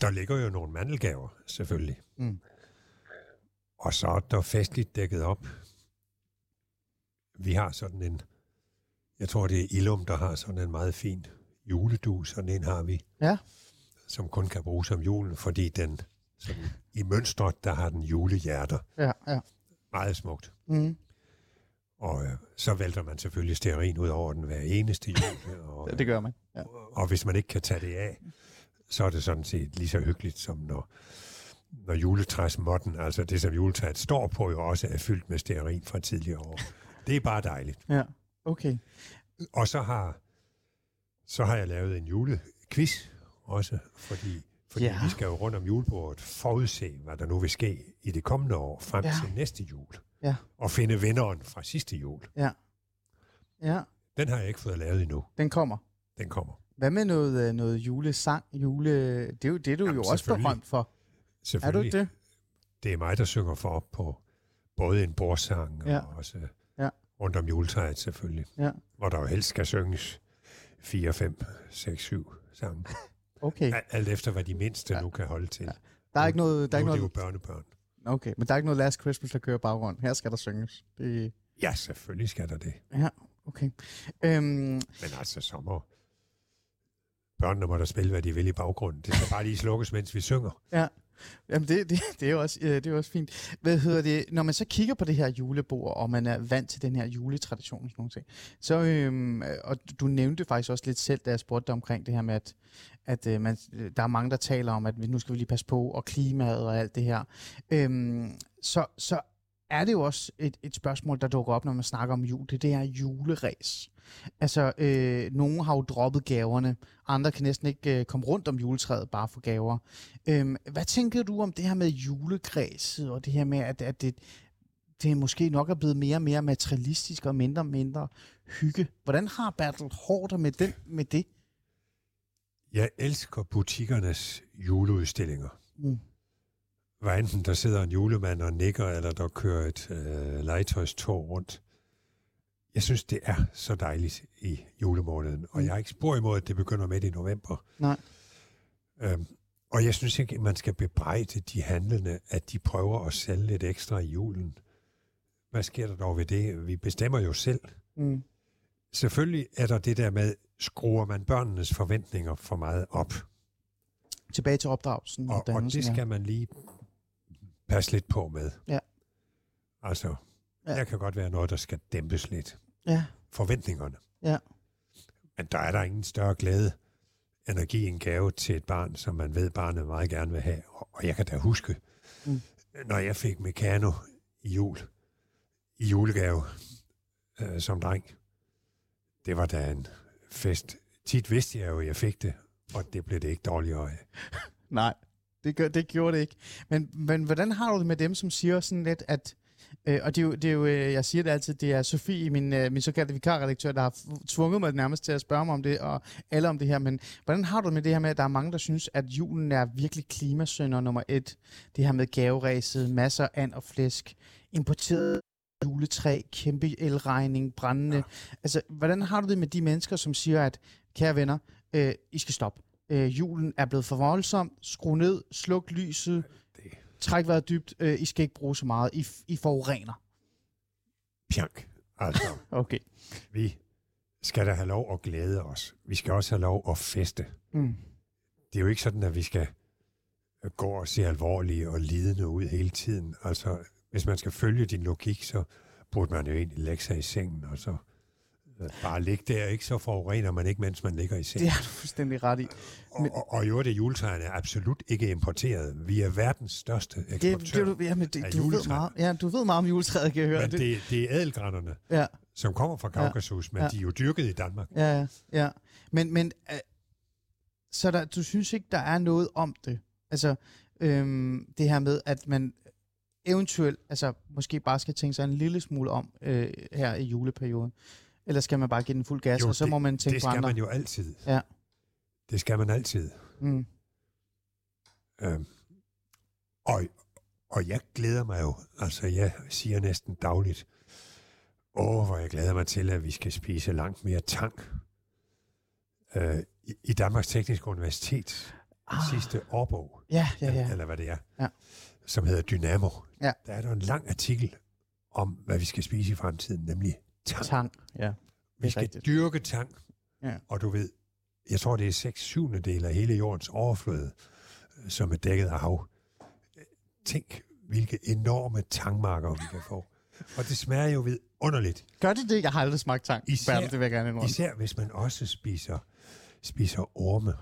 Der ligger jo nogle mandelgaver, selvfølgelig. Mm. Og så er der festligt dækket op. Vi har sådan en, jeg tror det er Ilum, der har sådan en meget fin juledu, sådan en har vi, ja, som kun kan bruges om julen, fordi den sådan, i mønstret, der har den julehjerter. ja, ja. Meget smukt. Mm. Og øh, så vælter man selvfølgelig stearin ud over den hver eneste jul. Og, Det gør man. Ja. og hvis man ikke kan tage det af, så er det sådan set lige så hyggeligt, som når, når juletræsmåtten, altså det, som juletræet står på, jo også er fyldt med stearin fra tidligere år. Det er bare dejligt. ja. Okay. Og så har, så har jeg lavet en julequiz også, fordi, fordi Ja. vi skal jo rundt om julebordet forudse, hvad der nu vil ske i det kommende år, frem Ja. til næste jul. Ja. Og finde vinderen fra sidste jul. Ja. Ja, Den har jeg ikke fået lavet endnu. den kommer. Den kommer. Hvad med noget, øh, noget julesang? Jule... Det er jo det, du Jamen, jo også selvfølgelig. berømt for. Er du Selvfølgelig. det? det er mig, der synger for op på både en bordsang Ja. og også Ja. rundt om juletræet selvfølgelig. Ja. Hvor der jo helst skal synges 4, 5, 6, 7 sange. Okay. Al- Alt efter, hvad de mindste Ja. ja. nu kan holde til. Ja. Der er ikke noget... Der er nu ikke er det jo noget børnebørn. okay, men der er ikke noget Last Christmas, der kører baggrund. Her skal der synges. Det... Ja, selvfølgelig skal der det. Ja, okay. Øhm, Men altså, så må børnene må der spille, hvad de vil i baggrunden. Det skal bare lige slukkes, mens vi synger. Jamen, det, det, det, er jo også, øh, det er jo også fint. Hvad hedder det? Når man så kigger på det her julebord, og man er vant til den her juletradition og sådan nogle ting, så, øhm, øh, og du nævnte faktisk også lidt selv, da jeg spurgte dig omkring det her med, at, at øh, man, øh, der er mange, der taler om, at nu skal vi lige passe på, og klimaet og alt det her. Øhm, så, så er det jo også et, et spørgsmål, der dukker op, når man snakker om jul. Det er det her juleræs. Altså, øh, nogle har jo droppet gaverne, andre kan næsten ikke øh, komme rundt om juletræet bare for gaver. Øhm, hvad tænker du om det her med julegræset, og det her med, at, at det, det måske nok er blevet mere og mere materialistisk og mindre og mindre hygge? Hvordan har Bertel Hårder med, den, med det? Jeg elsker butikkernes juleudstillinger. Mm. Hvad enten der sidder en julemand og nikker, eller der kører et øh, legetøjstog rundt. Jeg synes, det er så dejligt i julemåneden, og Mm. jeg har ikke spor imod, at det begynder midt i november. Nej. Øhm, og jeg synes ikke, at man skal bebrejde de handlende, at de prøver at sælge lidt ekstra i julen. Hvad sker der dog ved det? Vi bestemmer jo selv. Mm. Selvfølgelig er der det der med, skruer man børnenes forventninger for meget op. Tilbage til opdragelsen og, Og, og det skal man lige passe lidt på med. Ja. Altså, ja. der kan godt være noget, der skal dæmpes lidt. Ja. Forventningerne. Ja. Men der er der ingen større glæde, end at give en gave til et barn, som man ved, barnet meget gerne vil have. Og jeg kan da huske, mm. når jeg fik Meccano i jul, i julegave øh, som dreng, det var da en fest. Tit vidste jeg jo, at jeg fik det, og det blev det ikke dårligere af. Nej, det, gør, det gjorde det ikke. Men, men hvordan har du det med dem, som siger sådan lidt, at Øh, og det er, jo, det er jo, øh, jeg siger det altid, det er Sofie, min, øh, min såkaldte vikarredaktør, der har tvunget mig nærmest til at spørge mig om det, og alle om det her. Men hvordan har du det med det her med, at der er mange, der synes, at julen er virkelig klimasønder nummer et? Det her med gaveræset, masser af and og flæsk, importeret juletræ, kæmpe elregning, brændende. Altså, hvordan har du det med de mennesker, som siger, at kære venner, øh, I skal stoppe. Øh, julen er blevet for voldsom. Skru ned, sluk lyset, træk vejret dybt. Øh, I skal ikke bruge så meget. I, I forurener. pjank. Altså, Okay. vi skal da have lov at glæde os. Vi skal også have lov at feste. Mm. det er jo ikke sådan, at vi skal gå og se alvorlige og lidende ud hele tiden. Altså, hvis man skal følge din logik, så burde man jo egentlig lægge sig i sengen, og så bare ligge der, ikke? Så forurener man ikke, mens man ligger i Det sengen. har du fuldstændig ret i. men- Og, og, og i øvrigt er juletræerne absolut ikke importeret. Vi er verdens største Det, eksportør. det, du, jamen, det, af du, ved meget, ja, du ved meget om juletræet, kan jeg høre. Men det, det er ædelgrænnerne, Ja, som kommer fra Kaukasus, men Ja. de er jo dyrket i Danmark. ja, ja, ja. Men, men øh, så der, du synes ikke, der er noget om det? Altså, øhm, det her med, at man eventuelt, altså måske bare skal tænke sig en lille smule om øh, her i juleperioden. Eller skal man bare give den fuld gas, Jo, og så det- må man tænke Det på skal andre? man jo altid. Ja. Det skal man altid. Mm. Øhm, og, og jeg glæder mig jo, altså jeg siger næsten dagligt, åh, hvor jeg glæder mig til, at vi skal spise langt mere tang. Øh, i, I Danmarks Tekniske Universitet, ah. sidste årbog, Ja, ja, ja. eller hvad det er, Ja. som hedder Dynamo, Ja. der er der en lang artikel om, hvad vi skal spise i fremtiden, nemlig tang. Tang, ja. Vi skal rigtigt. dyrke tang, Ja. og du ved, jeg tror, det er 6 7 del af hele jordens overflade, øh, som er dækket af hav. Tænk, hvilke enorme tangmarker vi kan få. Og det smager jo ved underligt. Gør det det? Jeg har aldrig smagt tang. Især- Bertel, det vil jeg gerne indrømme. Især hvis man også spiser, spiser orme.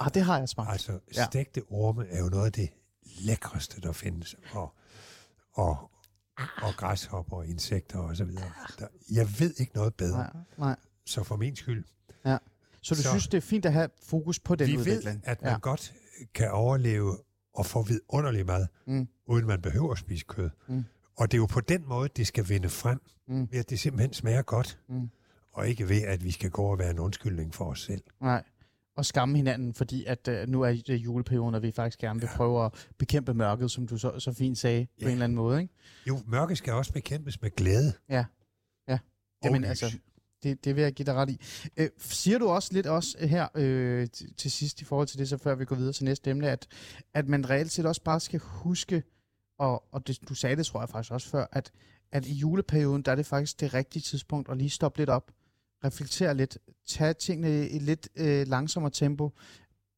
Ah, det har jeg smagt. Altså, Ja. stegte orme er jo noget af det lækreste, der findes. Og, og, og græshopper og insekter og så videre. Der, jeg ved ikke noget bedre. Nej, nej. Så for min skyld, Så du Så- synes, det er fint at have fokus på den vi ved, udvikling? at man ja. godt kan overleve og få vidunderlig mad, Mm. uden man behøver at spise kød. Mm. Og det er jo på den måde, det skal vinde frem, Mm. ved at det simpelthen smager godt, Mm. og ikke ved, at vi skal gå og være en undskyldning for os selv. Nej. Og skamme hinanden, fordi at uh, nu er det juleperioden, og vi faktisk gerne vil prøve at bekæmpe mørket, som du så, så fint sagde, på Ja. en eller anden måde. Ikke? Jo, mørke skal også bekæmpes med glæde. Ja. Ja. Jamen, altså, det, det vil jeg give dig ret i. Øh, siger du også lidt også her øh, til, til sidst i forhold til det, så før vi går videre til næste emne, at, at man reelt set også bare skal huske, og, og det, du sagde det, tror jeg faktisk også før, at, at i juleperioden, der er det faktisk det rigtige tidspunkt at lige stoppe lidt op, reflektere lidt, tage tingene i lidt øh, langsommere tempo,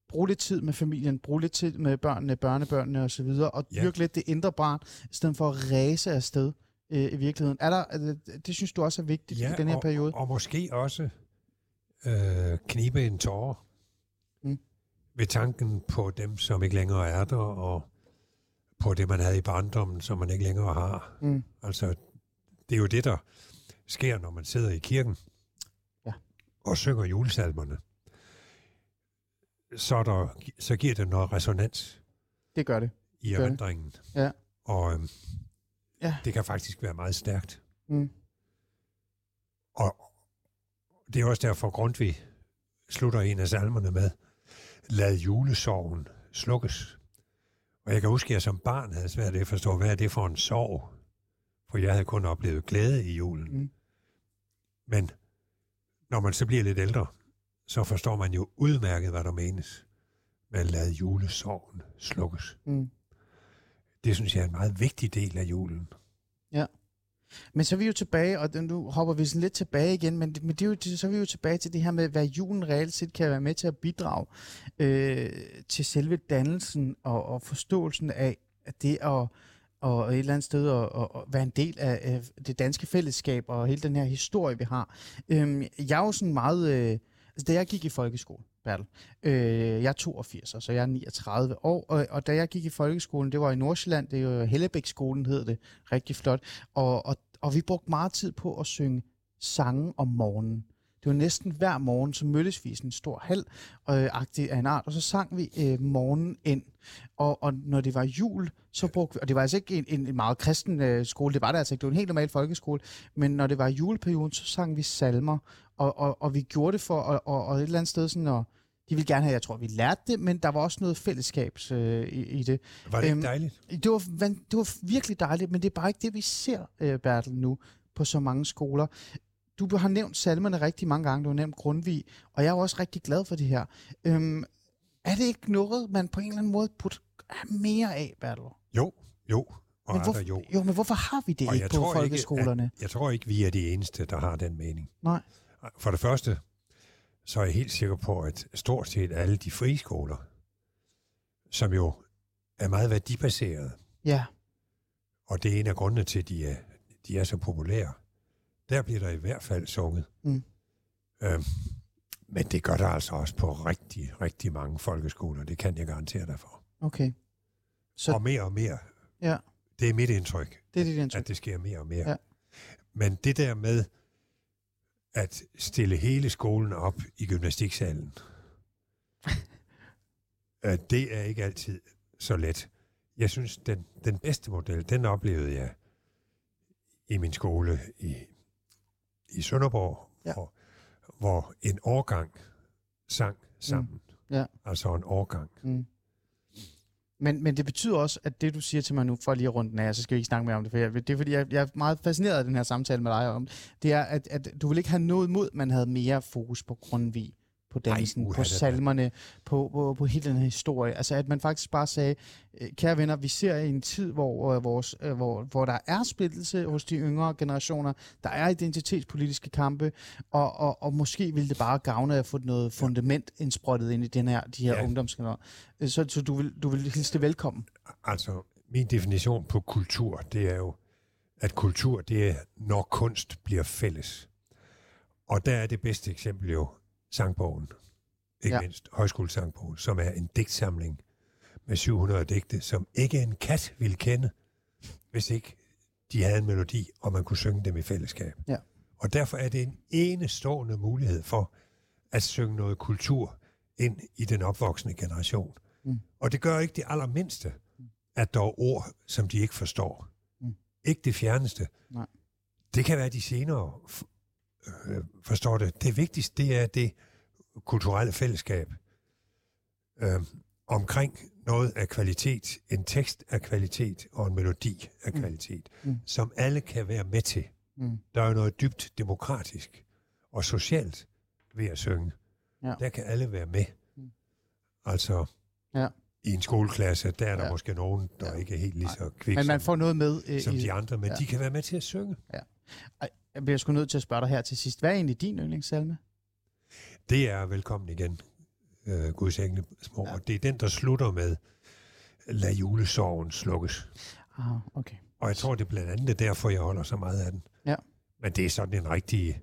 bruge lidt tid med familien, bruge lidt tid med børnene, børnebørnene osv., og Ja. dyrke lidt det indre barn, i stedet for at ræse afsted øh, i virkeligheden. Er der, er det, det synes du også er vigtigt i den her og, periode? Og, og måske også øh, knibe en tårer Mm. ved tanken på dem, som ikke længere er der, og på det, man havde i barndommen, som man ikke længere har. Mm. Altså, det er jo det, der sker, når man sidder i kirken Ja. Og synger julesalmerne. Så, er der, så giver det noget resonans Det gør det. i Gør det. erindringen. Ja. Og øhm, Ja. det kan faktisk være meget stærkt. Mm. Og det er også derfor, Grundtvig slutter en af salmerne med, lad julesorgen slukkes. Og jeg kan huske, at jeg som barn havde svært ved at forstå, hvad er det for en sorg? For jeg havde kun oplevet glæde i julen. Mm. Men når man så bliver lidt ældre, så forstår man jo udmærket, hvad der menes. Men lad julesorgen slukkes. Mm. Det synes jeg er en meget vigtig del af julen. Men så er vi jo tilbage, og nu hopper vi sådan lidt tilbage igen, men, men det er jo, det- så er vi jo tilbage til det her med, hvad julen reelt set kan være med til at bidrage øh, til selve dannelsen og, og forståelsen af at det at og et eller andet sted at, at, at være en del af, af det danske fællesskab og hele den her historie, vi har. Øhm, jeg er jo sådan meget... Øh, altså, da jeg gik i folkeskole, Bertel, øh, jeg er 82, så jeg er 39 år, og, og da jeg gik i folkeskolen, det var i Nordsjælland, det er jo Hellebæk-skolen hed det, rigtig flot, og, og, og vi brugte meget tid på at synge sange om morgenen. Det var næsten hver morgen, så mødtes vi i sådan en stor hal øh, agtig af en art, og så sang vi øh, morgenen ind. Og, og når det var jul, så brugte vi, og det var altså ikke en, en meget kristen øh, skole, det var det altså ikke, det var en helt normal folkeskole, men når det var juleperioden, så sang vi salmer, og, og, og vi gjorde det for, og, og, og et eller andet sted sådan, og de ville gerne have, jeg tror, vi lærte det, men der var også noget fællesskabs øh, i, i det. Var det Øhm, ikke dejligt? Det var, det var virkelig dejligt, men det er bare ikke det, vi ser, øh, Bertel, nu på så mange skoler. Du har nævnt salmerne rigtig mange gange, du har nævnt Grundtvig, og jeg er også rigtig glad for det her. Øhm, er det ikke noget, man på en eller anden måde burde have mere af, Bertel? Jo, jo. Og Men hvorfor, jo. jo, men hvorfor har vi det Og ikke på tror ikke, folkeskolerne? Jeg tror ikke, vi er de eneste, der har den mening. Nej. For det første, så er jeg helt sikker på, at stort set alle de frie skoler, som jo er meget værdibaserede, Ja, og det er en af grundene til, at de er, de er så populære, der bliver der i hvert fald sunget. Mm. Øhm, men det gør der altså også på rigtig, rigtig mange folkeskoler. Det kan jeg garantere dig for. okay. Så- og mere og mere. Ja. Det er mit indtryk, Det er dit indtryk. at det sker mere og mere. Ja. Men det der med at stille hele skolen op i gymnastiksalen, det er ikke altid så let. Jeg synes, den, den bedste model, den oplevede jeg i min skole i, i Sønderborg, Ja. hvor, hvor en årgang sang sammen. Ja. Altså en årgang. Mm. Men, men det betyder også, at det du siger til mig nu, for lige at runde den af, så skal vi ikke snakke mere om det, for jeg, det er fordi, jeg, jeg er meget fascineret af den her samtale med dig om, det er, at, at du vil ikke have noget mod, man havde mere fokus på Grundtvig, på dansen, uha, på er- salmerne, på, på, på hele den her historie. Altså at man faktisk bare sagde, øh, kære venner, vi ser en tid, hvor, øh, vores, øh, hvor, hvor der er splittelse hos de yngre generationer, der er identitetspolitiske kampe, og, og, og måske ville det bare gavne at få noget fundament indsprøjtet ind i den her, de her Ja. ungdomsgenerationer. Så, så du, vil, du vil hilse det velkommen. Altså, min definition på kultur, det er jo, at kultur, det er, når kunst bliver fælles. Og der er det bedste eksempel jo sangbogen. Ikke ja. Mindst højskolesangbogen, som er en digtsamling med 700 digte, som ikke en kat ville kende, hvis ikke de havde en melodi, og man kunne synge dem i fællesskab. Ja. Og derfor er det en enestående mulighed for at synge noget kultur ind i den opvoksende generation. Mm. Og det gør ikke det allermindste, at der er ord, som de ikke forstår. Mm. Ikke det fjerneste. Nej. Det kan være, de senere øh, forstår det. Det vigtigste, det er det kulturelle fællesskab øh, omkring noget af kvalitet, en tekst af kvalitet og en melodi af Mm. kvalitet, Mm. som alle kan være med til. Mm. Der er jo noget dybt demokratisk og socialt ved at synge. Ja. Der kan alle være med. Mm. Altså, Ja. i en skoleklasse, der er der Ja. måske nogen, der Ja. ikke er helt lige så kvik Men man får noget med. Øh, som i, de andre, men ja. de kan være med til at synge. Jeg bliver sgu nødt til at spørge dig her til sidst. Hvad er egentlig din yndlingssalme? Det er velkommen igen, øh, Guds engle små. Ja. Og det er den, der slutter med, lad julesorgen slukkes. Ah, okay. Og jeg tror, det er blandt andet det er derfor, jeg holder så meget af den. Ja. Men det er sådan en rigtig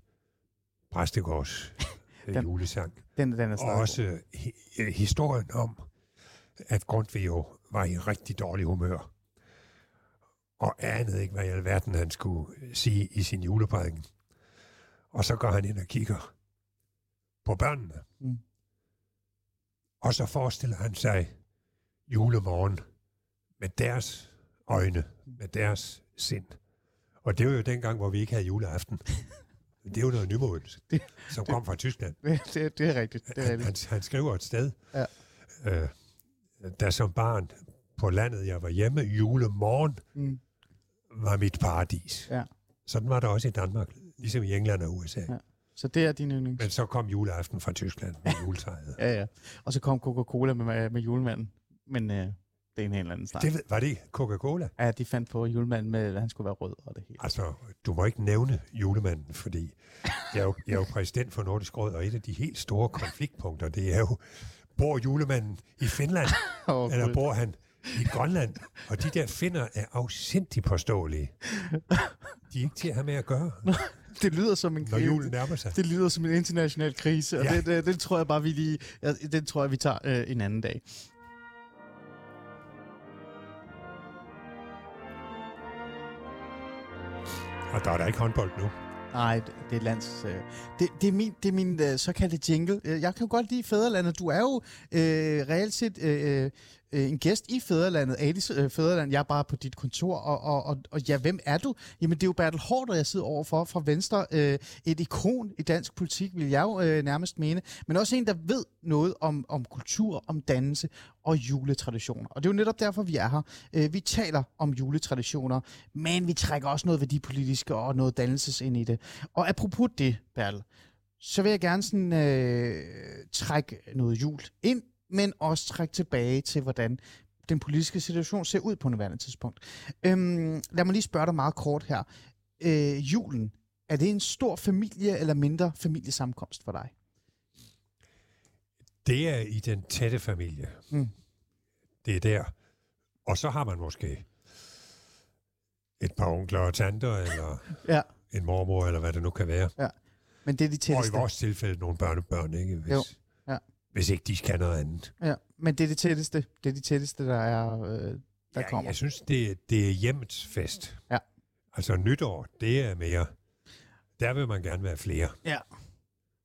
præstegårds øh, Den- julesang. Den, den er Og også hi- øh, historien om, at Grundtvig jo var i rigtig dårlig humør. Og anede ikke, hvad i alverden han skulle sige i sin juleprædiken. Og så går han ind og kigger på børnene. Mm. Og så forestiller han sig julemorgen med deres øjne, med deres sind. Og det var jo dengang, hvor vi ikke havde juleaften. Det er jo noget nymodens, Det- som det- kom fra Tyskland. det, det er rigtigt. Det er Han, rigtigt. han, han skriver et sted, Ja. øh, da som barn på landet, jeg var hjemme, julemorgen Mm. Var mit paradis. Ja. Sådan var det også i Danmark, ligesom i England og USA. Ja. Så det er din yndlings. Men så kom juleaften fra Tyskland med juletræet. Ja, ja. Og så kom Coca-Cola med, med, julemanden. Men øh, det er en helt anden snak. Det var det Coca-Cola? Ja, de fandt på julemanden med, at han skulle være rød og det hele. Altså, du må ikke nævne julemanden, fordi jeg er, jo, jeg er jo præsident for Nordisk Råd, og et af de helt store konfliktpunkter, det er jo, bor julemanden i Finland, Oh, eller bor han i Grønland? Og de der finder er afsindig påståelige. De er ikke til at have med at gøre, Det lyder som en når krise. julen nærmer sig. Det lyder som en international krise, og Ja. den, den, den tror jeg bare, vi lige... Den tror jeg, vi tager øh, en anden dag. Og der er der ikke håndbold nu. Nej, det, det er lands... Øh, det, det er min, det er min øh, såkaldte jingle. Øh, Jeg kan jo godt lide Fæderlandet. Du er jo øh, reelt set øh, øh, en gæst i Fæderlandet, Adis øh, Fæderland. Jeg er bare på dit kontor, og, og, og, og ja, hvem er du? Jamen, det er jo Bertel Hårder, jeg sidder overfor fra Venstre. Øh, et ikon i dansk politik, vil jeg jo øh, nærmest mene. Men også en, der ved noget om, om kultur, om dannelse og juletraditioner. Og det er jo netop derfor, vi er her. Øh, vi taler om juletraditioner, men vi trækker også noget værdipolitisk og noget dannelses ind i det. Og apropos det, Bertel, så vil jeg gerne sådan, øh, trække noget jul ind, men også trække tilbage til, hvordan den politiske situation ser ud på nuværende tidspunkt. Øhm, lad mig lige spørge dig meget kort her. Øh, julen, er det en stor familie eller mindre familiesammenkomst for dig? Det er i den tætte familie. Mm. Det er der. Og så har man måske et par onkler og tanter, eller Ja. en mormor, eller hvad det nu kan være. Men det er de Og i tætteste. vores tilfælde nogle børnebørn, ikke? Hvis, Jo, ja. Hvis ikke de kan noget andet. Ja, men det er det tætteste. Det er de tætteste, der er, øh, der ja, kommer. Jeg synes, det, det er hjemmets fest. Ja. Altså nytår, det er mere... Der vil man gerne være flere. Ja.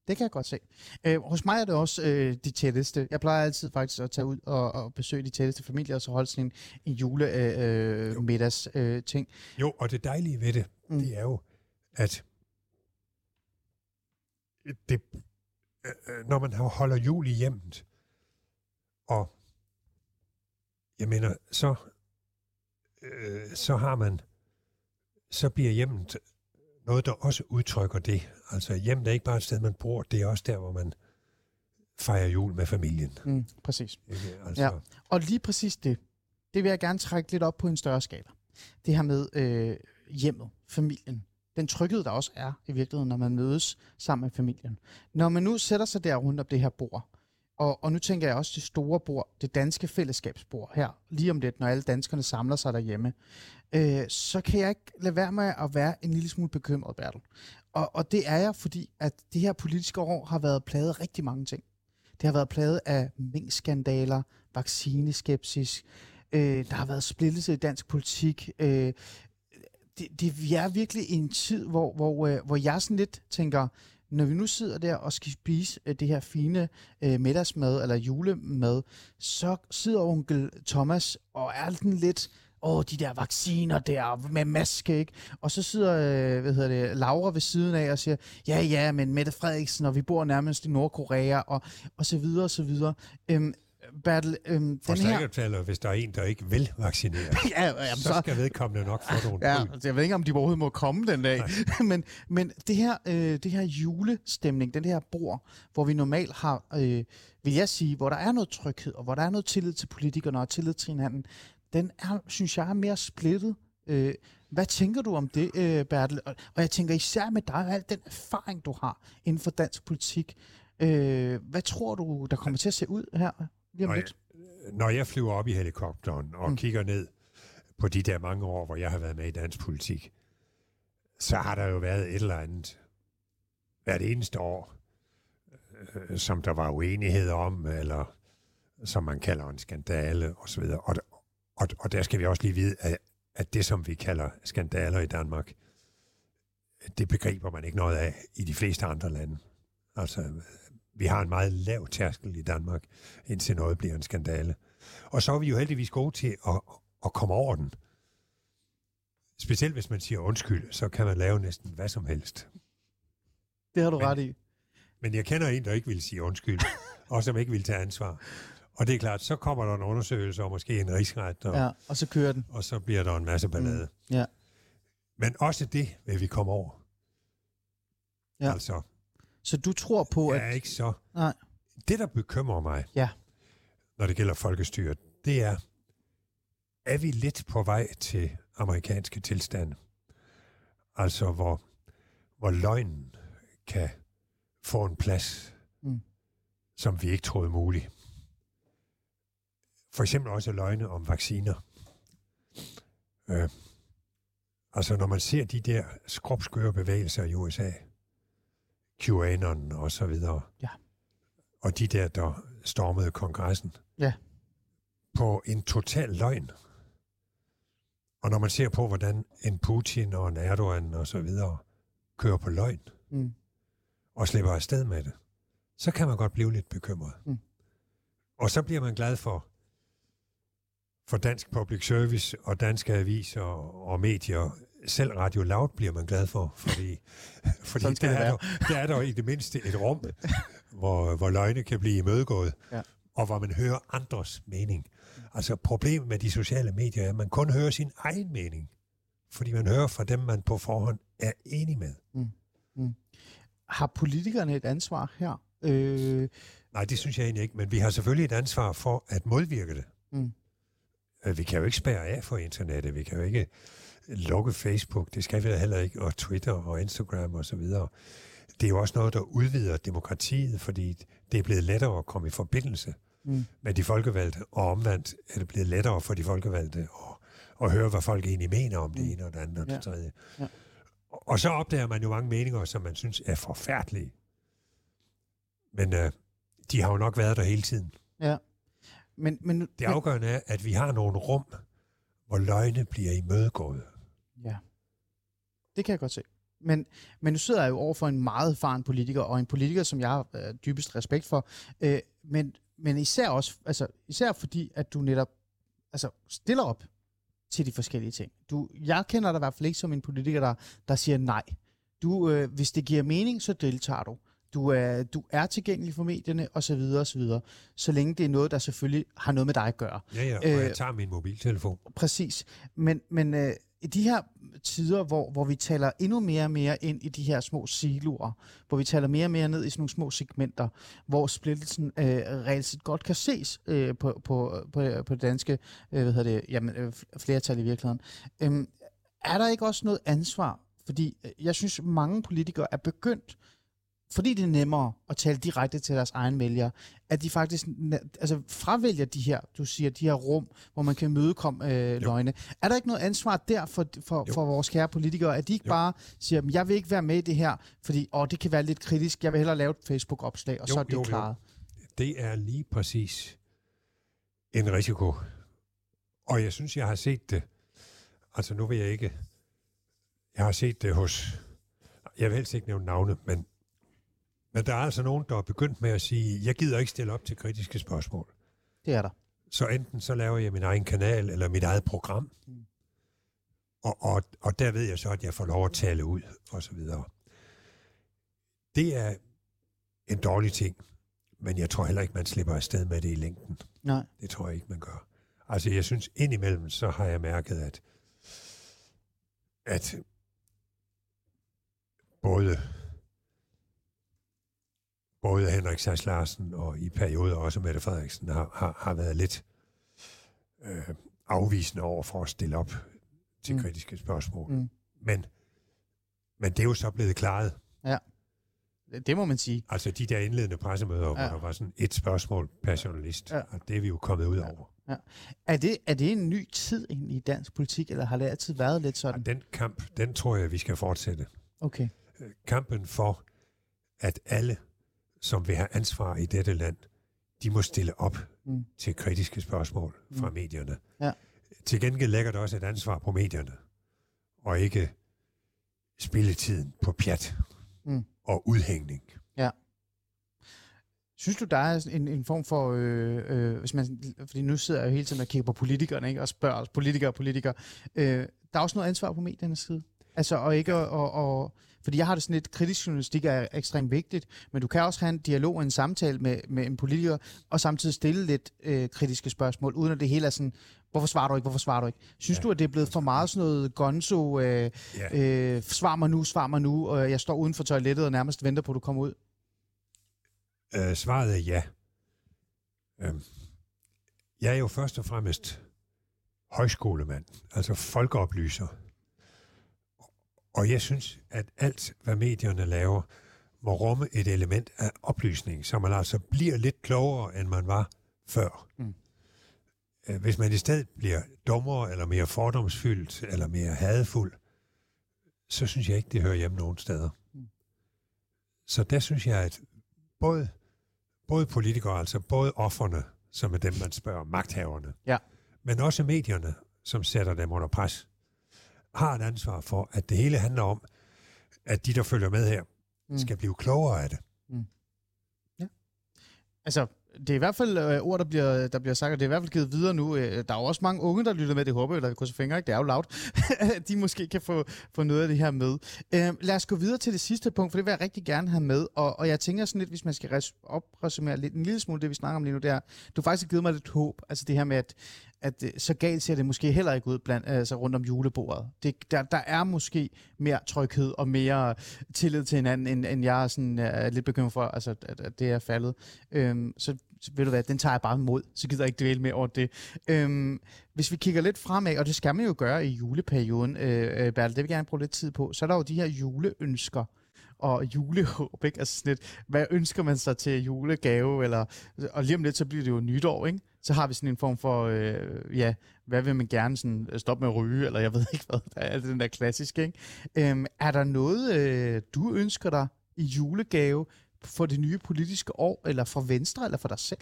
Det kan jeg godt se. Øh, hos mig er det også øh, de tætteste. Jeg plejer altid faktisk at tage ud og, og besøge de tætteste familier, og så holde sådan en, en jule øh, Jo. middags øh, ting. Jo, og det dejlige ved det, Mm. det er jo, at det, øh, når man holder jul i hjemmet, og jeg mener, så, øh, så har man, så bliver hjemmet noget, der også udtrykker det. Altså hjemmet er ikke bare et sted, man bor, det er også der, hvor man fejrer jul med familien. Mm, præcis. Ikke? Altså, Ja. Og lige præcis det, det vil jeg gerne trække lidt op på en større skala. Det her med øh, hjemmet, familien. Den tryghed, der også er i virkeligheden, når man mødes sammen med familien. Når man nu sætter sig der rundt om det her bord, og, og nu tænker jeg også det store bord, det danske fællesskabsbord her, lige om lidt, når alle danskerne samler sig derhjemme, øh, så kan jeg ikke lade være med at være en lille smule bekymret, Bertel. Og, og det er jeg, fordi at det her politiske år har været plaget af rigtig mange ting. Det har været plaget af minkskandaler, vaccineskepsis, øh, der har været splittelse i dansk politik. Øh, det, det, vi er virkelig i en tid, hvor, hvor, øh, hvor jeg sådan lidt tænker, når vi nu sidder der og skal spise øh, det her fine øh, middagsmad eller julemad, så sidder onkel Thomas og er den lidt, åh, de der vacciner der med maske, ikke? Og så sidder, øh, hvad hedder det, Laura ved siden af og siger, ja, ja, men Mette Frederiksen, og vi bor nærmest i Nordkorea, og, og så videre, og så videre. Øhm, Bertel, øhm, For den her... ikke at tale, hvis der er en, der ikke vil vaccinere, Ja, jamen, så skal vedkommende nok få nogle Ja, altså, jeg ved ikke, om de overhovedet må komme den dag. men men det, her, øh, det her julestemning, den her bord, hvor vi normalt har, øh, vil jeg sige, hvor der er noget tryghed, og hvor der er noget tillid til politikerne og tillid til hinanden, den er, synes jeg, er mere splittet. Øh, hvad tænker du om det, øh, Bertel? Og, og jeg tænker især med dig og al den erfaring, du har inden for dansk politik. Øh, hvad tror du, der kommer til at se ud her lige om Og lidt? Når jeg flyver op i helikopteren og mm. kigger ned på de der mange år, hvor jeg har været med i dansk politik, så har der jo været et eller andet hvert eneste år, øh, som der var uenighed om, eller som man kalder en skandale osv. Og, og, og der skal vi også lige vide, at, at det, som vi kalder skandaler i Danmark, det begriber man ikke noget af i de fleste andre lande. Altså, vi har en meget lav tærskel i Danmark, indtil noget bliver en skandale. Og så er vi jo heldigvis gode til at, at komme over den. Specielt hvis man siger undskyld, så kan man lave næsten hvad som helst. Det har du men- ret i. Men jeg kender en, der ikke vil sige undskyld, og som ikke vil tage ansvar. Og det er klart, så kommer der en undersøgelse og måske en rigsret, og, ja. Og så kører den. og så bliver der en masse ballade. Mm, ja. Men også det vil vi komme over. Ja. Altså, Så du tror på, at... er ikke så... Nej. Det, der bekymrer mig, Ja. når det gælder folkestyret, det er, er vi lidt på vej til amerikanske tilstande? Altså, hvor, hvor løgnen kan få en plads, Mm. som vi ikke troede mulig. For eksempel også løgne om vacciner. Øh, altså, når man ser de der skrubskøre bevægelser i USA, QAnon og så videre, Ja. og de der, der stormede kongressen, Ja. på en total løgn. Og når man ser på, hvordan en Putin og en Erdogan og så videre kører på løgn Mm. og slipper afsted med det, så kan man godt blive lidt bekymret. Mm. Og så bliver man glad for, for dansk public service og danske aviser og, og medier. Selv Radio Loud bliver man glad for, fordi, fordi der, det er der, der er der i det mindste et rum, hvor, hvor løgne kan blive imødegået, Ja. og hvor man hører andres mening. Altså problemet med de sociale medier er, at man kun hører sin egen mening, fordi man hører fra dem, man på forhånd er enig med. Har politikerne et ansvar her? Øh, Nej, det synes jeg egentlig ikke, men vi har selvfølgelig et ansvar for at modvirke det. Mm. Øh, Vi kan jo ikke spærre af for internettet, vi kan jo ikke lukke Facebook, det skal vi da heller ikke, og Twitter og Instagram og så videre. Det er jo også noget, der udvider demokratiet, fordi det er blevet lettere at komme i forbindelse Mm. med de folkevalgte, og omvendt er det blevet lettere for de folkevalgte at, at høre, hvad folk egentlig mener om det Mm. ene og det andet og Ja. det tredje. Ja. Og så opdager man jo mange meninger, som man synes er forfærdelige. Men øh, de har jo nok været der hele tiden. men, men, Det afgørende er, at vi har nogle rum, hvor løgne bliver imødegået. Det kan jeg godt se. Men, men nu sidder jeg jo over for en meget faren politiker, og en politiker, som jeg har øh, dybest respekt for. Øh, men, men især også, altså, især fordi, at du netop altså, stiller op til de forskellige ting. Du, jeg kender dig i hvert fald ikke som en politiker, der, der siger nej. Du, øh, hvis det giver mening, så deltager du. Du er, du er tilgængelig for medierne, osv., så, videre, og så, videre, så længe det er noget, der selvfølgelig har noget med dig at gøre. Ja, ja, og Øh, jeg tager min mobiltelefon. Præcis. Men, men øh, i de her tider, hvor, hvor vi taler endnu mere og mere ind i de her små siloer, hvor vi taler mere og mere ned i sådan nogle små segmenter, hvor splittelsen øh, reelt set godt kan ses øh, på, på, på, på det danske øh, hvad hedder det, jamen, øh, flertal i virkeligheden. Øhm, er der ikke også noget ansvar? Fordi øh, jeg synes, mange politikere er begyndt, fordi det er nemmere at tale direkte til deres egen vælgere, at de faktisk altså, fravælger de her, du siger, de her rum, hvor man kan mødekomme øh, løgne. Er der ikke noget ansvar der for, for, Jo. for vores kære politikere, at de ikke Jo. bare siger, "Men jeg vil ikke være med i det her, fordi åh, det kan være lidt kritisk, jeg vil hellere lave et Facebook-opslag, og Jo, så er det jo, jo. klaret. Det er lige præcis en risiko. Og jeg synes, jeg har set det. Altså nu vil jeg ikke... Jeg har set det hos... Jeg vil helst ikke nævne navne, men, men der er altså nogen, der er begyndt med at sige, jeg gider ikke stille op til kritiske spørgsmål. Det er der. Så enten så laver jeg min egen kanal eller mit eget program. Og, og, og der ved jeg så, at jeg får lov at tale ud, og så videre. Det er en dårlig ting, men jeg tror heller ikke, man slipper afsted med det i længden. Nej. Det tror jeg ikke, man gør. Altså, jeg synes, indimellem, så har jeg mærket, at, at både, både Henrik Sass Larsen og i perioder også Mette Frederiksen har, har, har været lidt øh, afvisende over for at stille op til Mm. kritiske spørgsmål. Mm. Men, men det er jo så blevet klaret. Det må man sige. Altså de der indledende pressemøder, ja. Ja. hvor der var sådan et spørgsmål per journalist, Ja. ja. og det er vi jo kommet ud over. Er det, er det en ny tid egentlig i dansk politik, eller har det altid været lidt sådan? den kamp, den tror jeg, vi skal fortsætte. Okay. Øh, Kampen for, at alle, som vil have ansvar i dette land, de må stille op Mm. til kritiske spørgsmål fra Mm. medierne. Ja. Til gengæld lægger der også et ansvar på medierne, og ikke spille tiden på pjat Mm. og udhængning. Synes du, der er en, en form for, øh, øh, hvis man, fordi nu sidder jeg jo hele tiden og kigger på politikerne, ikke? og spørger os, politikere og politikere, øh, der er også noget ansvar på mediernes side. Altså, og ikke at, og, og, fordi jeg har det sådan lidt, kritisk journalistik er ekstremt vigtigt, men du kan også have en dialog og en samtale med, med en politiker, og samtidig stille lidt øh, kritiske spørgsmål, uden at det hele er sådan, hvorfor svarer du ikke, hvorfor svarer du ikke? Synes ja. Du, at det er blevet for meget sådan noget gonzo, øh, Ja. øh, svar mig nu, svar mig nu, og jeg står uden for toilettet og nærmest venter på, at du kommer ud? Øh, svaret er ja. Øhm, jeg er jo først og fremmest højskolemand, altså folkeoplyser. Og jeg synes, at alt, hvad medierne laver, må rumme et element af oplysning, så man altså bliver lidt klogere, end man var før. Mm. Øh, Hvis man i stedet bliver dummere, eller mere fordomsfyldt, eller mere hadfuld, så synes jeg ikke, det hører hjemme nogen steder. Mm. Så der synes jeg, at både, både politikere, altså både offerne, som er dem, man spørger, magthaverne, Ja. men også medierne, som sætter dem under pres, har et ansvar for, at det hele handler om, at de, der følger med her, Mm. mm. skal blive klogere af det. Altså, det er i hvert fald øh, ord, der bliver, der bliver sagt, og det er i hvert fald givet videre nu. Øh, der er jo også mange unge, der lytter med. Det håber jeg, der krydser fingre, ikke? Det er jo at de måske kan få, få noget af det her med. Øh, lad os gå videre til det sidste punkt, for det vil jeg rigtig gerne have med. Og, og jeg tænker sådan lidt, hvis man skal res- opresumere lidt, en lille smule det, vi snakker om lige nu, det er, du har faktisk givet mig lidt håb. Altså det her med, at, at øh, så galt ser det måske heller ikke ud blandt, altså rundt om julebordet. Det, der, der er måske mere tryghed og mere tillid til hinanden, end, end jeg er sådan, øh, er lidt bekymret for, altså, at, at det er faldet. Øhm, så, ved du hvad, den tager jeg bare mod, så gider jeg ikke dvæle mere over det. Øhm, hvis vi kigger lidt fremad, og det skal man jo gøre i juleperioden, øh, øh, Bertel, det vil jeg gerne bruge lidt tid på, så er der jo de her juleønsker og julehåb, ikke? Altså sådan lidt, hvad ønsker man sig til julegave, eller, og lige om lidt, så bliver det jo nytår, ikke? Så har vi sådan en form for, øh, ja, hvad vil man gerne sådan, stoppe med at ryge, eller jeg ved ikke hvad, der er den der klassiske, ikke? Øhm, er der noget, øh, du ønsker dig i julegave for det nye politiske år, eller for Venstre, eller for dig selv?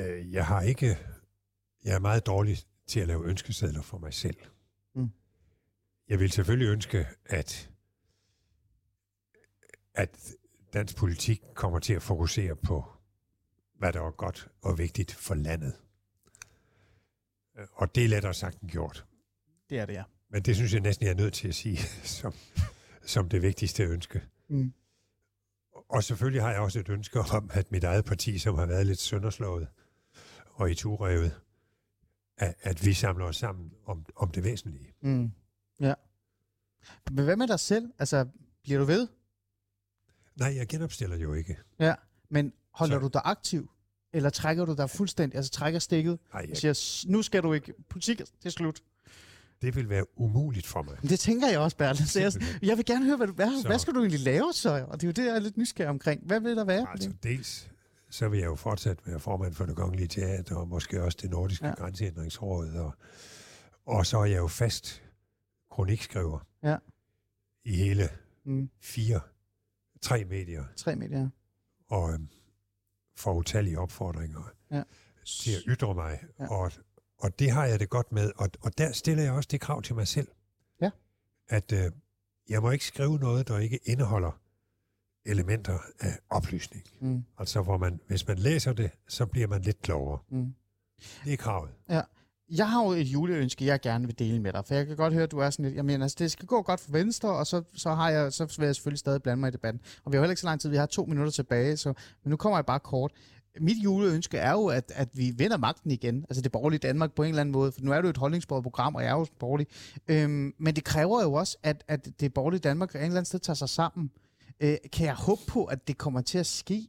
Øh, Jeg har ikke... Jeg er meget dårlig til at lave ønskesedler for mig selv. Mm. Jeg vil selvfølgelig ønske, at, at dansk politik kommer til at fokusere på, hvad der er godt og vigtigt for landet. Og det er lettere sagt end gjort. Det er det, ja. Men det synes jeg næsten, jeg er nødt til at sige som, som det vigtigste ønske. Mm. Og selvfølgelig har jeg også et ønske om, at mit eget parti, som har været lidt sønderslået og i turrevet, at, at vi samler os sammen om, om det væsentlige. Mm. Ja. Men hvad med dig selv? Altså, bliver du ved? Nej, jeg genopstiller jo ikke. Ja. Men holder Så- du dig aktiv? Eller trækker du dig fuldstændig, altså trækker stikket Nej, og jeg, siger, "S- nu skal du ikke, politik, det er slut. det vil være umuligt for mig. Men det tænker jeg også, Bertel. Så jeg, jeg vil gerne høre, hvad, hvad, Så- hvad skal du egentlig lave så? Og det er jo det, jeg er lidt nysgerrig omkring. Hvad vil der være? Altså dels, så vil jeg jo fortsat være formand for det kongelige teater, og måske også det nordiske Ja. grænsehindringsråd, og, og så er jeg jo fast kronikskriver Ja. i hele Mm. fire, tre medier, Tre medier. og øhm, får utallige opfordringer Ja. til at ytre mig, Ja. ja. og, og det har jeg det godt med, og, og der stiller jeg også det krav til mig selv, Ja. at øh, jeg må ikke skrive noget, der ikke indeholder elementer af oplysning. Mm. Altså, hvor man, hvis man læser det, så bliver man lidt klogere. Mm. Det er kravet. Jeg har jo et juleønske, jeg gerne vil dele med dig, for jeg kan godt høre, at du er sådan lidt, jeg mener, altså, det skal gå godt for Venstre, og så, så, har jeg, så vil jeg selvfølgelig stadig blande mig i debatten. Og vi har jo heller ikke så lang tid, vi har to minutter tilbage, så, men nu kommer jeg bare kort. Mit juleønske er jo, at, at vi vinder magten igen, altså det borgerlige Danmark på en eller anden måde, for nu er det jo et holdningsbordet program, og jeg er jo borgerlig. Øhm, men det kræver jo også, at, at det borgerlige Danmark en eller anden sted tager sig sammen. Øh, kan jeg håbe på, at det kommer til at ske?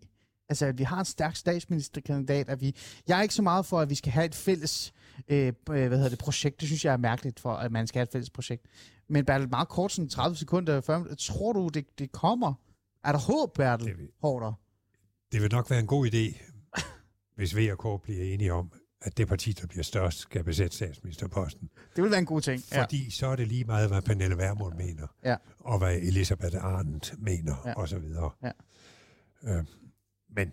Altså, at vi har en stærk statsministerkandidat, at vi... Jeg er ikke så meget for, at vi skal have et fælles øh, hvad hedder det, projekt. Det synes jeg er mærkeligt for, at man skal have et fælles projekt. Men Bertel, meget kort, sådan 30 sekunder før, tror du, det, det kommer? Er der håb, Bertel Det vil- Hårder? Det vil nok være en god idé, hvis V og K bliver enige om, at det parti, der bliver størst, skal besætte statsministerposten. Det vil være en god ting. Ja. Fordi så er det lige meget, hvad Pernille Vermund mener, Ja. og hvad Elisabeth Arndt mener, Ja. ja. osv. Ja. Øh, men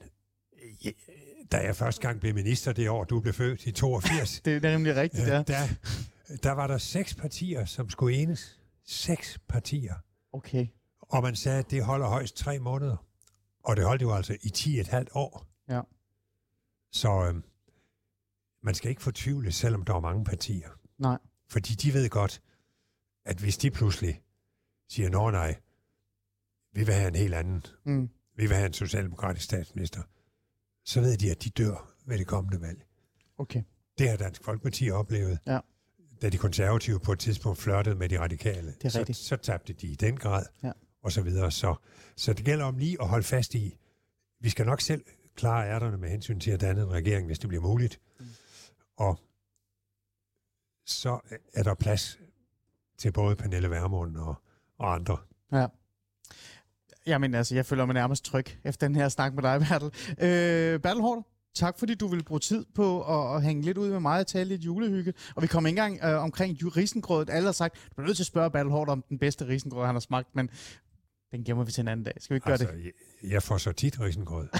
øh, da jeg første gang blev minister det år, du blev født i 82, Det er nemlig rigtigt, ja. øh, der, der var der seks partier, som skulle enes. Seks partier. Okay. Og man sagde, at det holder højst tre måneder. Og det holdt jo altså i 10,5 år. Ja. Så øhm, man skal ikke fortvivle, selvom der er mange partier. Nej. Fordi de ved godt, at hvis de pludselig siger, nå nej, vi vil have en helt anden, Mm. vi vil have en socialdemokratisk statsminister, så ved de, at de dør ved det kommende valg. Okay. Det har Dansk Folkeparti oplevet. Ja. Da de konservative på et tidspunkt flirtede med de radikale, er så, så tabte de i den grad, Ja. og så videre. Så, så det gælder om lige at holde fast i, vi skal nok selv klare ærterne med hensyn til at danne en regering, hvis det bliver muligt. Mm. Og så er der plads til både Pernille Vermund og, og andre. Ja. Jamen altså, jeg føler mig nærmest tryg efter den her snak med dig, Bertel. Øh, Bertel Hårder, tak fordi du vil bruge tid på at, at hænge lidt ud med mig og tale lidt julehygge. Og vi kom ikke engang øh, omkring risengrødet. Alle har sagt, du bliver nødt til at spørge Bertel Hårder om den bedste risengrød, han har smagt, men den gemmer vi til en anden dag. Skal vi ikke gøre Altså, det? jeg, jeg får så tit risengrød.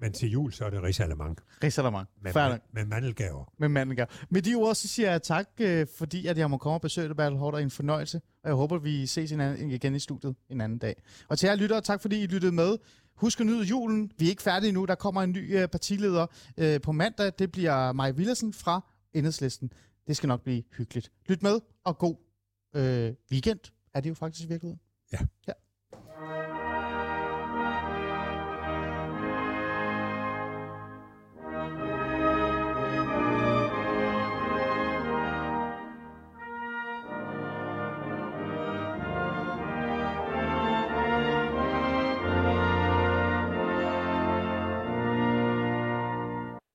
Men til jul, så er det risalemang Risalemang. med, med, med mandelgaver. med mandelgav. Med de ord, så siger jeg tak, øh, fordi at jeg må komme og besøge dig, Bertel Hårder, en fornøjelse. Og jeg håber, vi ses igen i studiet en anden dag. Og til jer lyttere, tak fordi I lyttede med. Husk at nyde julen. Vi er ikke færdige nu. Der kommer en ny øh, partileder øh, på mandag. Det bliver Maja Villersen fra Enhedslisten. Det skal nok blive hyggeligt. Lyt med, og god øh, weekend er det jo faktisk i virkeligheden. Ja. ja.